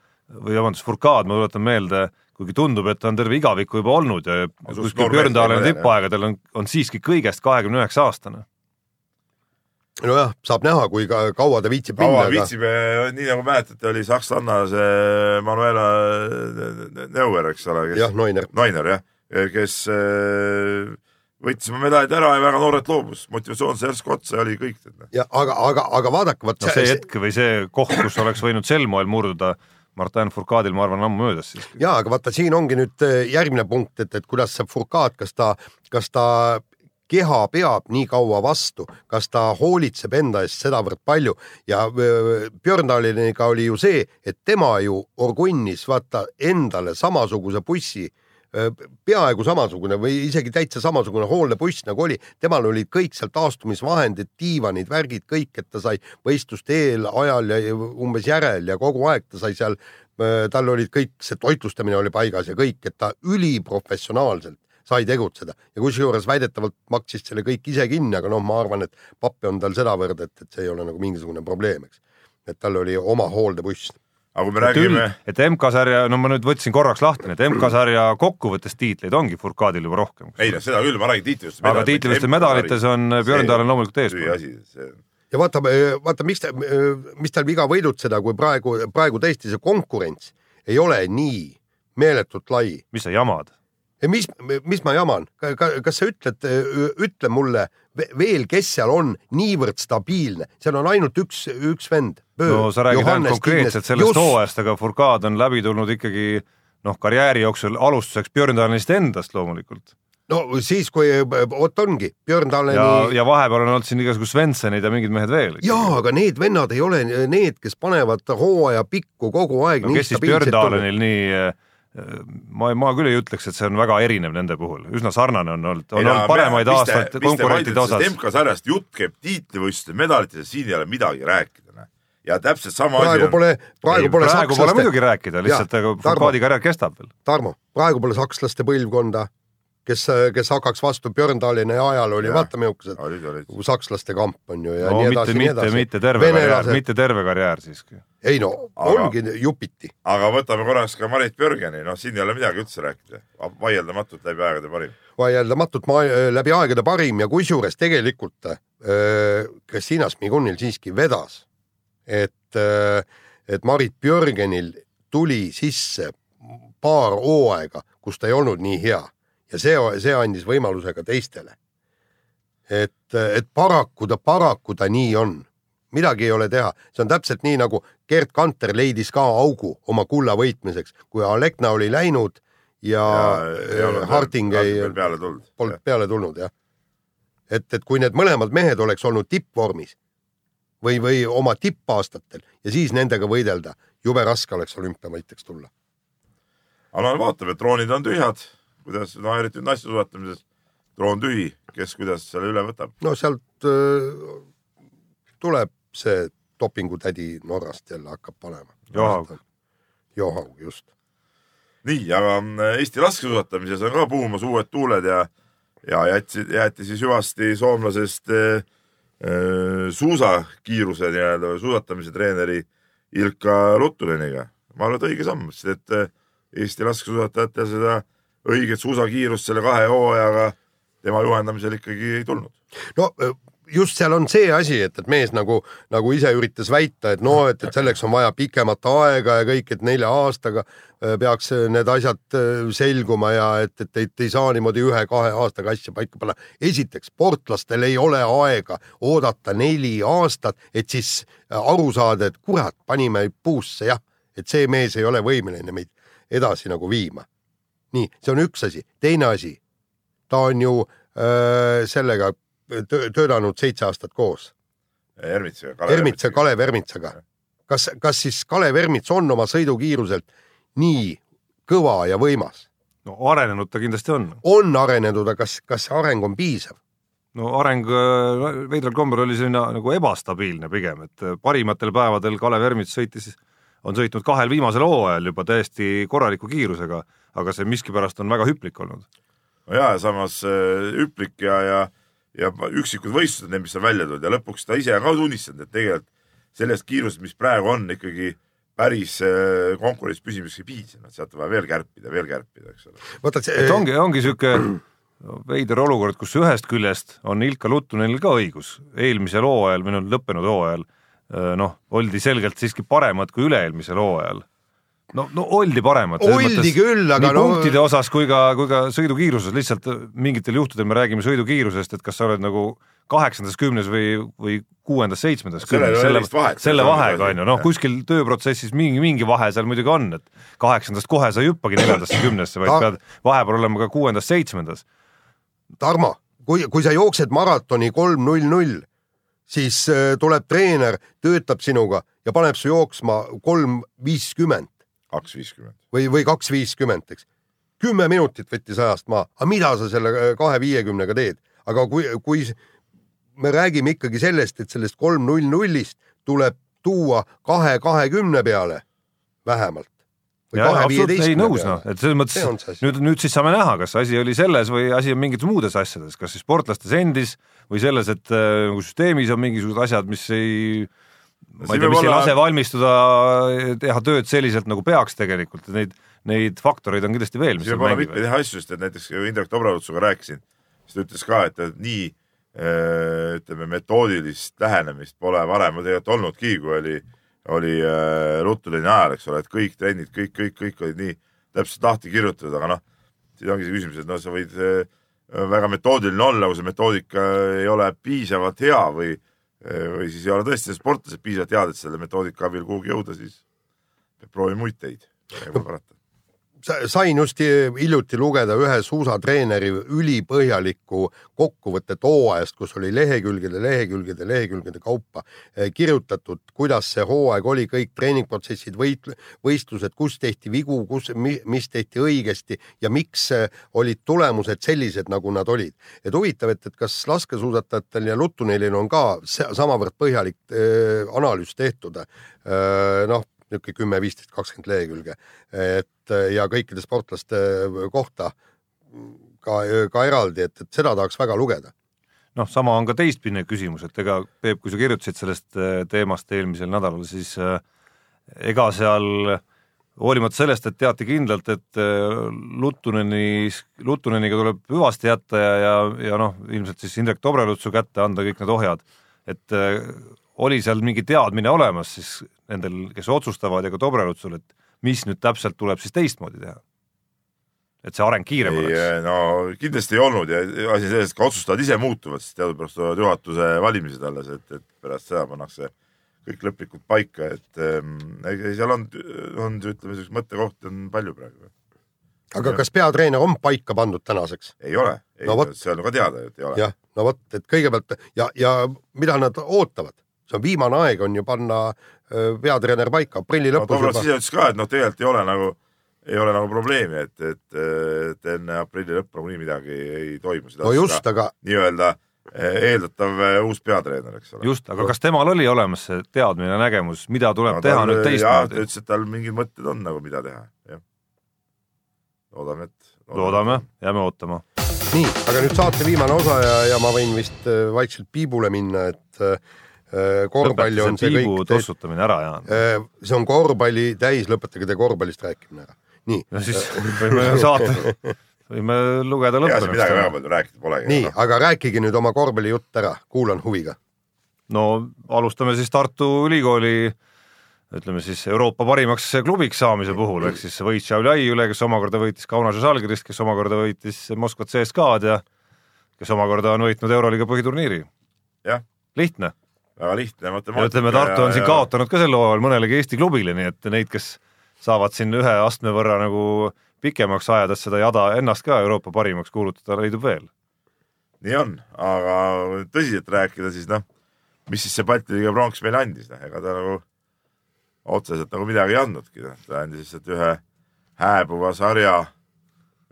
või vabandust, Furcad, ma tuletan meelde, kuigi tundub, et ta on terve igaviku juba olnud ja kuskil Björndaleni tippaegadel on, on siiski kõigest kahekümne üheksa aastane nojah, saab näha, kui ka, kaua ta viitsib kaua minna. viitsib aga..., nii nagu mäletate, oli sakslanna see Manuela Neuer, eks ole. jah, Neuner. Neuner jah, kes äh, võttis oma medalid ära ja väga noorelt loobus, motivatsioon sai järsku otsa ja oli kõik. ja aga, aga, aga vaadake, vot no, see hetk või see koht, kus oleks võinud sel moel murduda Martin Fourcadil, ma arvan, ammu möödas siis. ja, aga vaata, siin ongi nüüd äh, järgmine punkt, et, et kuidas see Fourcad, kas ta, kas ta keha peab nii kaua vastu, kas ta hoolitseb enda eest sedavõrd palju. Ja Björndaliniga oli ju see, et tema ju orgunnis vaata endale samasuguse bussi peaaegu samasugune või isegi täitsa samasugune hooldebuss nagu oli, temal olid kõik seal taastumisvahendid, diivanid, värgid, kõik, et ta sai võistluste eel, ajal ja umbes järel ja kogu aeg ta sai seal, tal olid kõik, see toitlustamine oli paigas ja kõik, et ta üliprofessionaalselt sai tegutseda ja kusjuures väidetavalt maksis selle kõik ise kinni, aga noh, ma arvan, et pappi on tal sedavõrd, et, et see ei ole nagu mingisugune probleem, eks. et tal oli oma hooldebuss aga kui me räägime. et MK-sarja, no ma nüüd võtsin korraks lahti, need MK-sarja kokkuvõttes tiitleid ongi Furkadil juba rohkem. ei noh, seda küll, ma räägin tiitlitest. aga tiitlitest ja medalites on Björn Taal on loomulikult eespool. ja vaata, vaata, miks ta, mis tal viga võidutseda, kui praegu, praegu tõesti see konkurents ei ole nii meeletult lai. mis sa jamad? Mis, mis ma jaman, kas sa ütled, ütle mulle veel, kes seal on niivõrd stabiilne, seal on ainult üks, üks vend. no sa räägid ainult konkreetselt sellest hooajast, aga Furcad on läbi tulnud ikkagi noh, karjääri jooksul alustuseks Björn Dalenist endast loomulikult no siis, kui vot ongi, Björn Daleni. ja, ja vahepeal on olnud siin igasugu Svenssonid ja mingid mehed veel. jaa, aga need vennad ei ole need, kes panevad hooaja pikku kogu aeg. no kes siis Björn Dalenil nii ma, ma küll ei ütleks, et see on väga erinev nende puhul, üsna sarnane on olnud, on olnud paremaid aastaid konkurentide osas. MK-sarjast jutt käib tiitlivõistluste medalitest, siin ei ole midagi rääkida. ja täpselt sama praegu asi pole, praegu ei, pole praegu sakslaste... pole muidugi rääkida, lihtsalt Foucauldi karjäär kestab veel. Tarmo, praegu pole sakslaste põlvkonda kes, kes hakkaks vastu Björndaline ajal oli, vaata millised sakslaste kamp on ju ja no, nii edasi, nii edasi. mitte terve Venelased... karjäär, mitte terve karjäär siiski. ei no aga, ongi jupiti. aga võtame korraks ka Marit Björgeni, noh, siin ei ole midagi üldse rääkida, vaieldamatult läbi aegade parim. vaieldamatult ma, läbi aegade parim ja kusjuures tegelikult äh, Kristina Smigunil siiski vedas, et äh,, et Marit Björgenil tuli sisse paar hooaega, kus ta ei olnud nii hea ja see, see andis võimaluse ka teistele. et, et paraku ta, paraku ta nii on, midagi ei ole teha, see on täpselt nii nagu Gerd Kanter leidis ka augu oma kulla võitmiseks, kui Alekna oli läinud ja, ja, ja Harting ei, polnud peale tulnud jah. et, et kui need mõlemad mehed oleks olnud tippvormis või, või oma tippaastatel ja siis nendega võidelda, jube raske oleks olümpiavõitjaks tulla. Alar vaatab, et troonid on tühjad kuidas, no eriti nüüd naistsuusatamises, troon tühi, kes kuidas selle üle võtab? no sealt äh, tuleb see dopingutädi Norrast jälle hakkab panema. Johaug. Johaug, just. nii, aga äh, Eesti laskesuusatamises on ka puhumas uued tuuled ja, ja jätsi, jäeti siis hüvasti soomlasest äh, äh, suusakiiruse nii-öelda või suusatamise treeneri Ilka Luttuleniga. ma arvan, et õige samm, sest et Eesti laskesuusatajatel seda äh, õiget suusakiirust selle kahe hooajaga tema juhendamisel ikkagi ei tulnud. no just seal on see asi, et, et mees nagu, nagu ise üritas väita, et noh, et, et selleks on vaja pikemat aega ja kõik, et nelja aastaga peaks need asjad selguma ja et, et, et ei saa niimoodi ühe-kahe aastaga asja paika panna. esiteks, sportlastel ei ole aega oodata neli aastat, et siis aru saada, et kurat, panime puusse jah, et see mees ei ole võimeline meid edasi nagu viima nii, see on üks asi, teine asi, ta on ju öö, sellega töötanud seitse aastat koos. Ermitsaga. Ermitsa, Kalev Ermitsaga. kas, kas siis Kalev Ermits on oma sõidukiiruselt nii kõva ja võimas? no arenenud ta kindlasti on. on arenenud, aga kas, kas see areng on piisav? no areng veidral kombel oli selline nagu ebastabiilne pigem, et parimatel päevadel Kalev Ermits sõitis, on sõitnud kahel viimasel hooajal juba täiesti korraliku kiirusega aga see miskipärast on väga hüplik olnud. no ja, ja samas äh, hüplik ja, ja, ja üksikud võistlused, need, mis on välja tulnud ja lõpuks ta ise ka tunnistanud, et tegelikult sellest kiirusest, mis praegu on, ikkagi päris äh, konkurentsis püsimiseks ei piisa, et sealt on vaja veel kärpida, veel kärpida, eks ole. vaata see. et ongi, ongi sihuke veider olukord, kus ühest küljest on Ilka Luttunenil ka õigus, eelmisel hooajal, noh, lõppenud hooajal noh, oldi selgelt siiski paremad kui üle-eelmisel hooajal. No, no oldi paremad. oldi küll, aga nii no... punktide osas kui ka, kui ka sõidukiiruses, lihtsalt mingitel juhtudel me räägime sõidukiirusest, et kas sa oled nagu kaheksandas kümnes või, või kuuendas-seitsmendas kümnes, selle, selle vahega on ju, noh, kuskil tööprotsessis mingi, mingi vahe seal muidugi on, et kaheksandast kohe sa ei hüppagi neljandasse kümnesse, vaid pead vahepeal olema ka kuuendas-seitsmendas. Tarmo, kui, kui sa jooksed maratoni kolm null null, siis äh, tuleb treener, töötab sinuga ja paneb su jooksma kolm viiskümmend kaks viiskümmend. või, või kaks viiskümmend, eks. kümme minutit võttis ajast maha, aga mida sa selle äh, kahe viiekümnega teed, aga kui, kui me räägime ikkagi sellest, et sellest kolm null nullist tuleb tuua kahe kahekümne peale vähemalt. Ja, absoluutselt ei nõus noh, et selles mõttes nüüd, nüüd siis saame näha, kas asi oli selles või asi on mingites muudes asjades, kas siis sportlastes endis või selles, et äh, nagu süsteemis on mingisugused asjad, mis ei ma ei tea, mis ei lase valmistuda, teha tööd selliselt, nagu peaks tegelikult, et neid, neid faktoreid on kindlasti veel, mis siin võib olla mitmeid asju, sest et näiteks Indrek Dobralutsuga rääkisin, siis ta ütles ka, et nii äh, ütleme, metoodilist lähenemist pole varem tegelikult olnudki, kui oli, oli äh, Ruttulini ajal, eks ole, et kõik trennid, kõik, kõik, kõik olid nii täpselt lahti kirjutatud, aga noh, siis ongi see küsimus, et noh, sa võid äh, väga metoodiline olla, kui see metoodika ei ole piisavalt hea või või siis ei ole tõesti sportlased piisavalt head, et selle metoodika abil kuhugi jõuda, siis peab proovima muid teid, sain just hiljuti lugeda ühe suusatreeneri ülipõhjalikku kokkuvõtet hooajast, kus oli lehekülgede, lehekülgede, lehekülgede kaupa eh, kirjutatud, kuidas see hooaeg oli, kõik treeningprotsessid, võit-, võistlused, kus tehti vigu, kus, mis tehti õigesti ja miks eh, olid tulemused sellised, nagu nad olid. et huvitav, et, et kas laskesuusatajatel ja Luttunelil on ka samavõrd põhjalik äh, analüüs tehtud noh, niisugune kümme, viisteist, kakskümmend lehekülge, et ja kõikide sportlaste kohta ka, ka eraldi, et, et seda tahaks väga lugeda. noh, sama on ka teistpidine küsimus, et ega Peep, kui sa kirjutasid sellest äh, teemast eelmisel nädalal, siis äh, ega seal hoolimata sellest, et teati kindlalt, et äh, Luttuneni, Luttuneniga tuleb hüvasti jätta ja, ja, ja noh, ilmselt siis Indrek Dobrelutsu kätte anda kõik need ohjad, et oli seal mingi teadmine olemas siis nendel, kes otsustavad ja ka Dobrelutsul, et mis nüüd täpselt tuleb siis teistmoodi teha? et see areng kiirem ei, oleks? no kindlasti ei olnud ja asi selles, et ka otsustajad ise muutuvad, sest teadupärast tulevad juhatuse valimised alles, et, et pärast seda pannakse kõik lõplikult paika, et ähm, seal on, on ütleme, sellist mõttekohti on palju praegu. aga kas peatreener on paika pandud tänaseks? ei ole, no, see on ka teada, et ei ole. jah, no vot, et kõigepealt ja, ja mida nad ootavad? see on viimane aeg on ju panna peatreener paika aprilli lõpus no,. Toomas ise ütles ka, et noh, tegelikult ei ole nagu, ei ole nagu probleemi, et, et, et enne aprilli lõppu nagunii midagi ei toimu. no just, aga. nii-öelda eeldatav uus peatreener, eks ole. just, aga kas temal oli olemas see teadmine, nägemus, mida tuleb no, teha nüüd teistmoodi? ta ütles, et tal mingid mõtted on nagu, mida teha, jah. loodame, et. loodame, jääme ootama. nii, aga nüüd saate viimane osa ja, ja ma võin vist vaikselt piibule minna, et Äh, korvpalli on see kõik. tossutamine ära, Jaan. Äh, see on korvpalli täis, lõpetage te korvpallist rääkimine ära. nii. no siis võime saate, võime lugeda lõpuni. midagi väga palju rääkida polegi. nii, aga rääkige nüüd oma korvpallijutt ära, kuulan huviga. no alustame siis Tartu Ülikooli ütleme siis Euroopa parimaks klubiks saamise puhul, ehk siis võit Šiauliai üle, kes omakorda võitis Kaunase Žalgirist, kes omakorda võitis Moskva CSKA-d ja kes omakorda on võitnud Euroliiga põhiturniiri. lihtne väga lihtne matemaatika. ütleme, Tartu on siin kaotanud ka sel hooajal mõnelegi Eesti klubile, nii et neid, kes saavad siin ühe astme võrra nagu pikemaks ajada, seda jada ennast ka Euroopa parimaks kuulutada, leidub veel. nii on, aga tõsiselt rääkida, siis noh, mis siis see Balti liiga pronks meile andis, noh, ega ta nagu otseselt nagu midagi ei andnudki, noh, ta andis lihtsalt ühe hääbuva sarja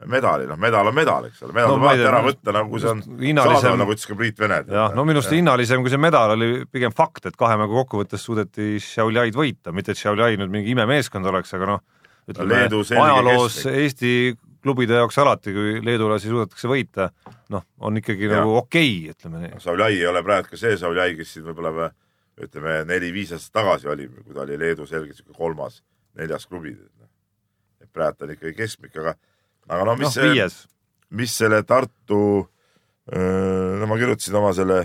medali, noh, medal on medal, eks ole, medal no, tuleb alati ära võtta, nagu see on hinnalisem... saadav, nagu ütles ka Priit Vene. jah, no minu arust hinnalisem kui see medal oli pigem fakt, et kahe mängu kokkuvõttes suudeti Šiauliaid võita, mitte et Šiauliai nüüd mingi imemeeskond oleks, aga noh, ütleme no, ajaloos kestlik. Eesti klubide jaoks alati, kui leedulasi suudetakse võita, noh, on ikkagi ja. nagu okei okay,, ütleme nii. Šiauliai ei ole praegu ka see Šiauliai, kes siin võib-olla ütleme neli-viis aastat tagasi oli, kui ta oli Leedu selgelt kolmas, neljas klubi. et praegu ta on ikkagi keskmik, aga aga no mis no, mis selle Tartu, no ma kirjutasin oma selle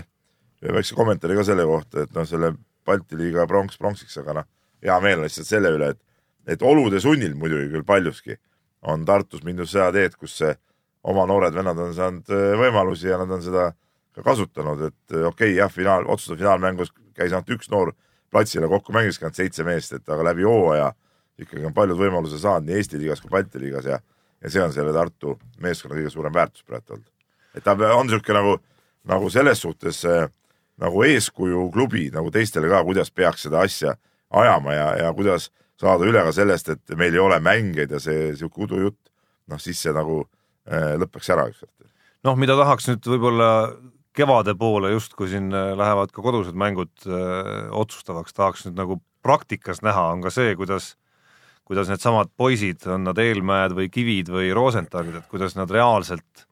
väikse kommentaari ka selle kohta, et noh, selle Balti liiga pronks pronksiks, aga noh, hea meel on lihtsalt selle üle, et, et olude sunnil muidugi küll paljuski on Tartus mindud seda teed, kus see oma noored vennad on saanud võimalusi ja nad on seda ka kasutanud, et okei okay,, jah, finaal, otsustav finaalmängus käis ainult üks noor platsile, kokku mängiski ainult seitse meest, et aga läbi hooaja ikkagi on paljud võimaluse saanud nii Eesti liigas kui Balti liigas ja, ja see on selle Tartu meeskonna kõige suurem väärtus praegu et ta on niisugune nagu, nagu selles suhtes äh, nagu eeskuju klubi nagu teistele ka, kuidas peaks seda asja ajama ja, ja kuidas saada üle ka sellest, et meil ei ole mängeid ja see sihuke udujutt, noh siis see nagu äh, lõpeks ära ükskord. noh, mida tahaks nüüd võib-olla kevade poole justkui siin äh, lähevad ka kodused mängud öö, äh, otsustavaks, tahaks nüüd nagu praktikas näha, on ka see, kuidas kuidas needsamad poisid, on nad Eelmäed või Kivid või Rosenthalid, et kuidas nad reaalselt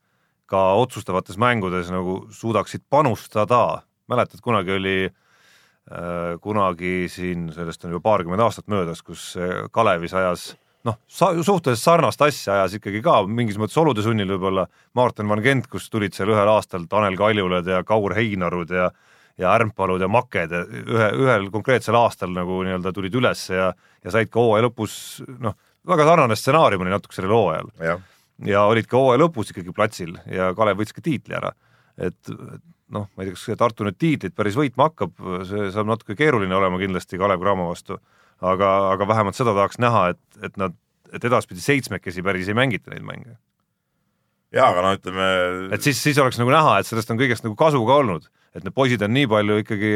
ka otsustavates mängudes nagu suudaksid panustada. mäletad, kunagi oli äh, kunagi siin, sellest on juba paarkümmend aastat möödas, kus Kalevis ajas noh, suhteliselt sarnast asja ajas ikkagi ka mingis mõttes olude sunnil võib-olla Martin Van Gent, kus tulid seal ühel aastal Tanel Kaljulad ja Kaur Heinarud ja ja Ärmpalud ja Maked ja ühe, ühel konkreetsel aastal nagu nii-öelda tulid üles ja, ja said ka hooaja lõpus noh, väga sarnane stsenaarium oli natuke sellel hooajal. ja olid ka hooaja lõpus ikkagi platsil ja Kalev võttis ka tiitli ära. et noh, ma ei tea, kas Tartu nüüd tiitlit päris võitma hakkab, see saab natuke keeruline olema kindlasti Kalev Cramo vastu aga, aga vähemalt seda tahaks näha, et, et nad, et edaspidi seitsmekesi päris ei mängita neid mänge. jaa, aga no ütleme. et siis, siis oleks nagu näha, et sellest on kõigest nagu kasu ka olnud, et need poisid on nii palju ikkagi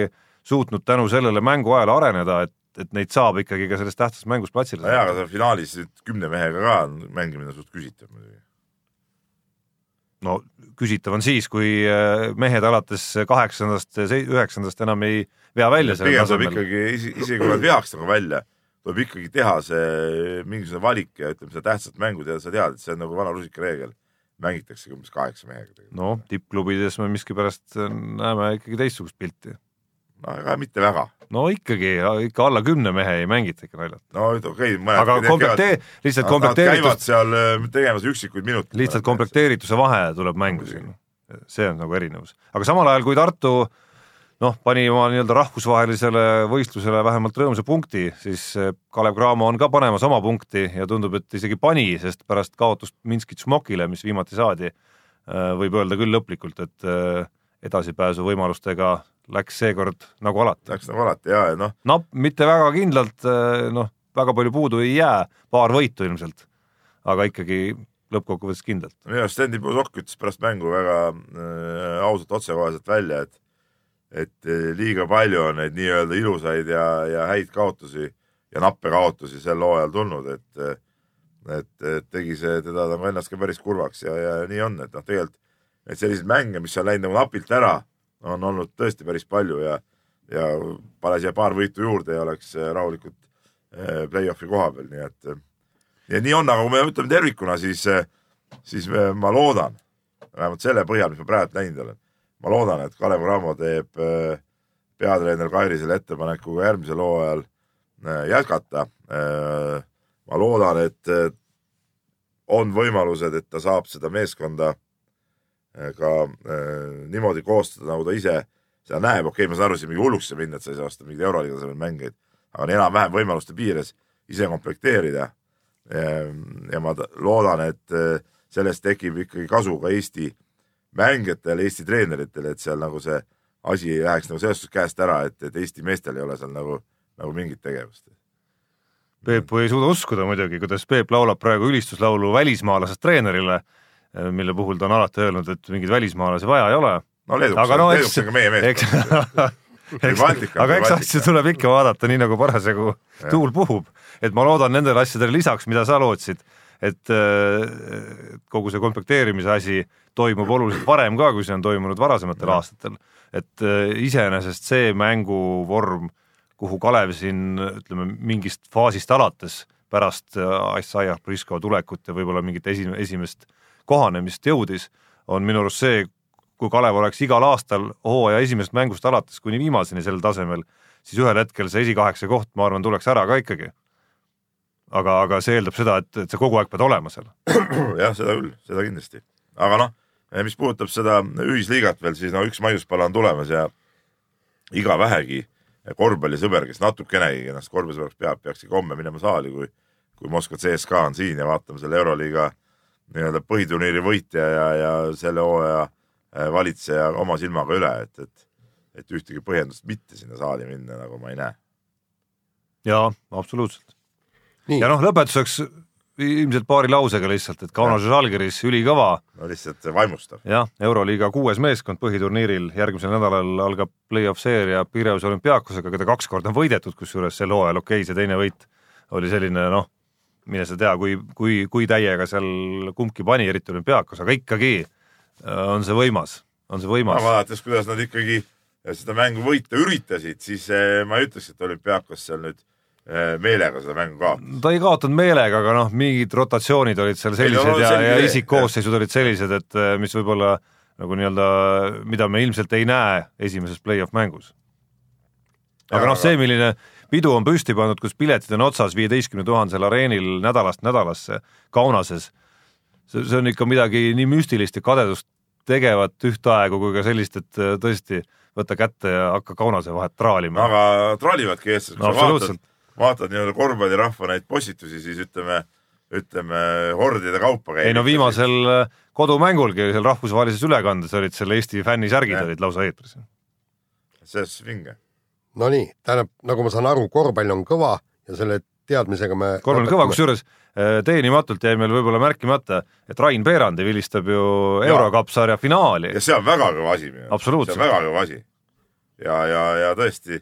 suutnud tänu sellele mänguajale areneda, et, et neid saab ikkagi ka selles tähtsas mängus platsile saada. jaa, aga seal finaalis kümne mehega ka mängimine suht küsitav muidugi no küsitav on siis, kui äh, mehed alates kaheksandast, üheksandast enam ei vea välja. pigem tuleb ikkagi, isegi kui nad veaks nagu välja, tuleb ikkagi teha see mingisugune valik ja ütleme, seda tähtsat mängu teha, sa tead, et see on nagu vana rusikareegel. Mängitaksegi umbes kaheksa mehega. no tippklubides me miskipärast näeme ikkagi teistsugust pilti. no aga mitte väga no ikkagi, ikka alla kümne mehe ei mängita ikka naljalt. no okei okay,, aga komplektee-, lihtsalt komplekteeritus. seal äh, tegemas üksikuid minuteid. lihtsalt komplekteerituse vahe tuleb mängu siin. see on nagu erinevus, aga samal ajal, kui Tartu noh, pani oma nii-öelda rahvusvahelisele võistlusele vähemalt rõõmsa punkti, siis äh, Kalev Cramo on ka panemas oma punkti ja tundub, et isegi pani, sest pärast kaotust Minski Tšmokile, mis viimati saadi, äh, võib öelda küll lõplikult, et edasipääsu võimalustega läks seekord nagu alati. Läks nagu alati ja, ja noh. napp, mitte väga kindlalt, eh, noh, väga palju puudu ei jää, paar võitu ilmselt, aga ikkagi lõppkokkuvõttes kindlalt. minu arust Sten Tibusokk ütles pärast mängu väga äh, ausalt, otsekoheselt välja, et et eh, liiga palju on neid nii-öelda ilusaid ja, ja häid kaotusi ja nappe kaotusi sel hooajal tulnud, et et, et tegi see teda nagu ennast ka päris kurvaks ja, ja nii on, et noh, tegelikult et selliseid mänge, mis on läinud nagu napilt ära on olnud tõesti päris palju ja, ja pane siia paar võitu juurde ja oleks äh, rahulikult play-off'i koha peal, nii et ja nii on, aga kui me ütleme tervikuna, siis, siis ma loodan, vähemalt selle põhjal, mis ma praegu näinud olen, ma loodan, et Kalev Cramo teeb peatreener Kairisele ettepaneku ka järgmisel hooajal jätkata. ma loodan, et on võimalused, et ta saab seda meeskonda Äh, ka äh, niimoodi koostada, nagu ta ise seda näeb, okei okay,, ma saan aru, siin mingi hulluks saab minna, et sa ei saa osta mingeid euroliiga tasemel mängeid, aga enam-vähem võimaluste piires ise komplekteerida. ja ma loodan, et äh, sellest tekib ikkagi kasu ka Eesti mängijatele, Eesti treeneritele, et seal nagu see asi ei läheks nagu selles suhtes käest ära, et, et Eesti meestel ei ole seal nagu, nagu mingit tegevust. Peep ei suuda uskuda muidugi, kuidas Peep laulab praegu ülistuslaulu välismaalasest treenerile mille puhul ta on alati öelnud, et mingeid välismaalasi vaja ei ole. no Leeduks, no, Leeduks on ka meie mees. eks, aga eks asju tuleb ikka vaadata nii, nagu parasjagu tuul puhub, et ma loodan nendele asjadele lisaks, mida sa lootsid, et äh, kogu see komplekteerimise asi toimub oluliselt varem ka, kui see on toimunud varasematel aastatel. et äh, iseenesest see mänguvorm, kuhu Kalev siin ütleme mingist faasist alates pärast Isaiah Briscoe tulekut ja võib-olla mingit esi, esimest kohanemist jõudis, on minu arust see, kui Kalev oleks igal aastal hooaja esimesest mängust alates kuni viimaseni sellel tasemel, siis ühel hetkel see esikaheksa koht, ma arvan, tuleks ära ka ikkagi. aga, aga see eeldab seda, et, et sa kogu aeg pead olema seal. jah, seda küll, seda kindlasti. aga noh, mis puudutab seda ühisliigat veel, siis no üks maiuspala on tulemas ja iga vähegi korvpallisõber, kes natukenegi ennast korvpallisõbraks peab, peaks ikka homme minema saali, kui, kui Moskva CSKA on siin ja vaatama selle Euroliiga nii-öelda põhiturniiri võitja ja, ja selle hooaja äh, valitseja oma silmaga üle, et, et, et ühtegi põhjendust mitte sinna saali minna, nagu ma ei näe. jaa, absoluutselt. ja noh, lõpetuseks ilmselt paari lausega lihtsalt, et Kaunases Žalgiris ülikõva. no lihtsalt vaimustav. jah, Euroliiga kuues meeskond põhiturniiril, järgmisel nädalal algab play-off seeria Pireuse olümpiaakosega, keda kaks korda on võidetud, kusjuures sel hooajal okei okay,, see teine võit oli selline noh, mine sa tea, kui, kui, kui täiega seal kumbki pani, eriti olümpiaakos, aga ikkagi äh, on see võimas, on see võimas. vaadates, kuidas nad ikkagi seda mängu võita üritasid, siis äh, ma ei ütleks, et olümpiaakos seal nüüd meelega seda mängu kaotas. ta ei kaotanud meelega, aga noh, mingid rotatsioonid olid seal sellised ei, ja, ja isikkoosseisud olid sellised, et äh, mis võib-olla nagu nii-öelda, mida me ilmselt ei näe esimeses play-off mängus. aga noh, see, milline pidu on püsti pandud, kus piletid on otsas viieteistkümne tuhandesel areenil nädalast nädalasse Kaunases, see, see on ikka midagi nii müstilist ja kadedust tegevat ühtaegu kui ka sellist, et äh, tõesti võta kätte ja hakka Kaunase vahet traalima. aga traalivadki eestlased no,, kui sa vaatad vaatad nii-öelda korvpallirahva neid postitusi, siis ütleme, ütleme hordide kaupa käib. ei no viimasel äh, kodumängulgi seal rahvusvahelises ülekandes olid seal Eesti fännisärgid olid lausa eetris. see on vinge. Nonii, tähendab, nagu ma saan aru, korvpall on kõva ja selle teadmisega me korvpall on kõva, kusjuures äh, teenimatult jäi meil võib-olla märkimata, et Rain Peerandi vilistab ju Eurocup sarja finaali. ja see on väga kõva asi. see on väga kõva asi. ja, ja, ja tõesti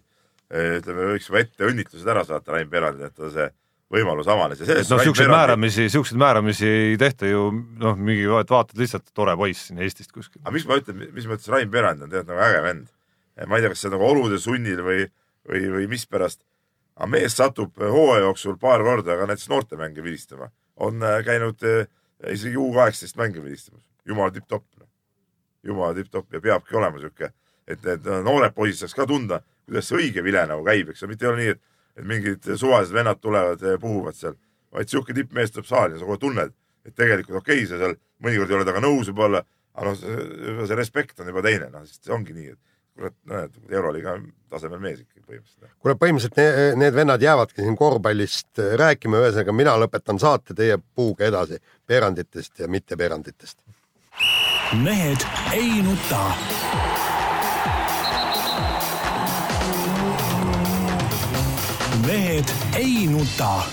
ütleme, võiks juba ette õnnitlused ära saata Rain Perandile, et ta see võimalus avanes noh, siukseid määramisi, siukseid määramisi ei tehta ju noh, mingi, vaatad lihtsalt tore poiss siin Eestist kuskil. aga miks ma ütlen, mis mõttes Rain Perand on tegelikult nagu äge vend. ma ei tea, kas see nagu olude sunnil või, või, või mispärast, aga mees satub hooaja jooksul paar korda ka näiteks noortemänge vilistama. on käinud isegi U kaheksateist mänge vilistamas, jumala tipp-topp. Noh. jumala tipp-topp ja peabki olema sihuke, et need noored poisid saaks ka tunda kuidas see õige vile nagu käib, eks ju, mitte ei ole nii, et, et mingid suvalised vennad tulevad ja puhuvad seal, vaid sihuke tippmees tuleb saali ja sa kohe tunned, et tegelikult okei okay,, sa seal mõnikord ei ole temaga nõus võib-olla, aga noh, see respekt on juba teine, noh, sest see ongi nii, et kurat, näed, euroliiga tasemel mees ikkagi põhimõtteliselt. kuule, põhimõtteliselt need, need vennad jäävadki siin korvpallist rääkima, ühesõnaga mina lõpetan saate, teie puhuge edasi Peranditest ja mitteperanditest. mehed ei nuta mehed ei nuta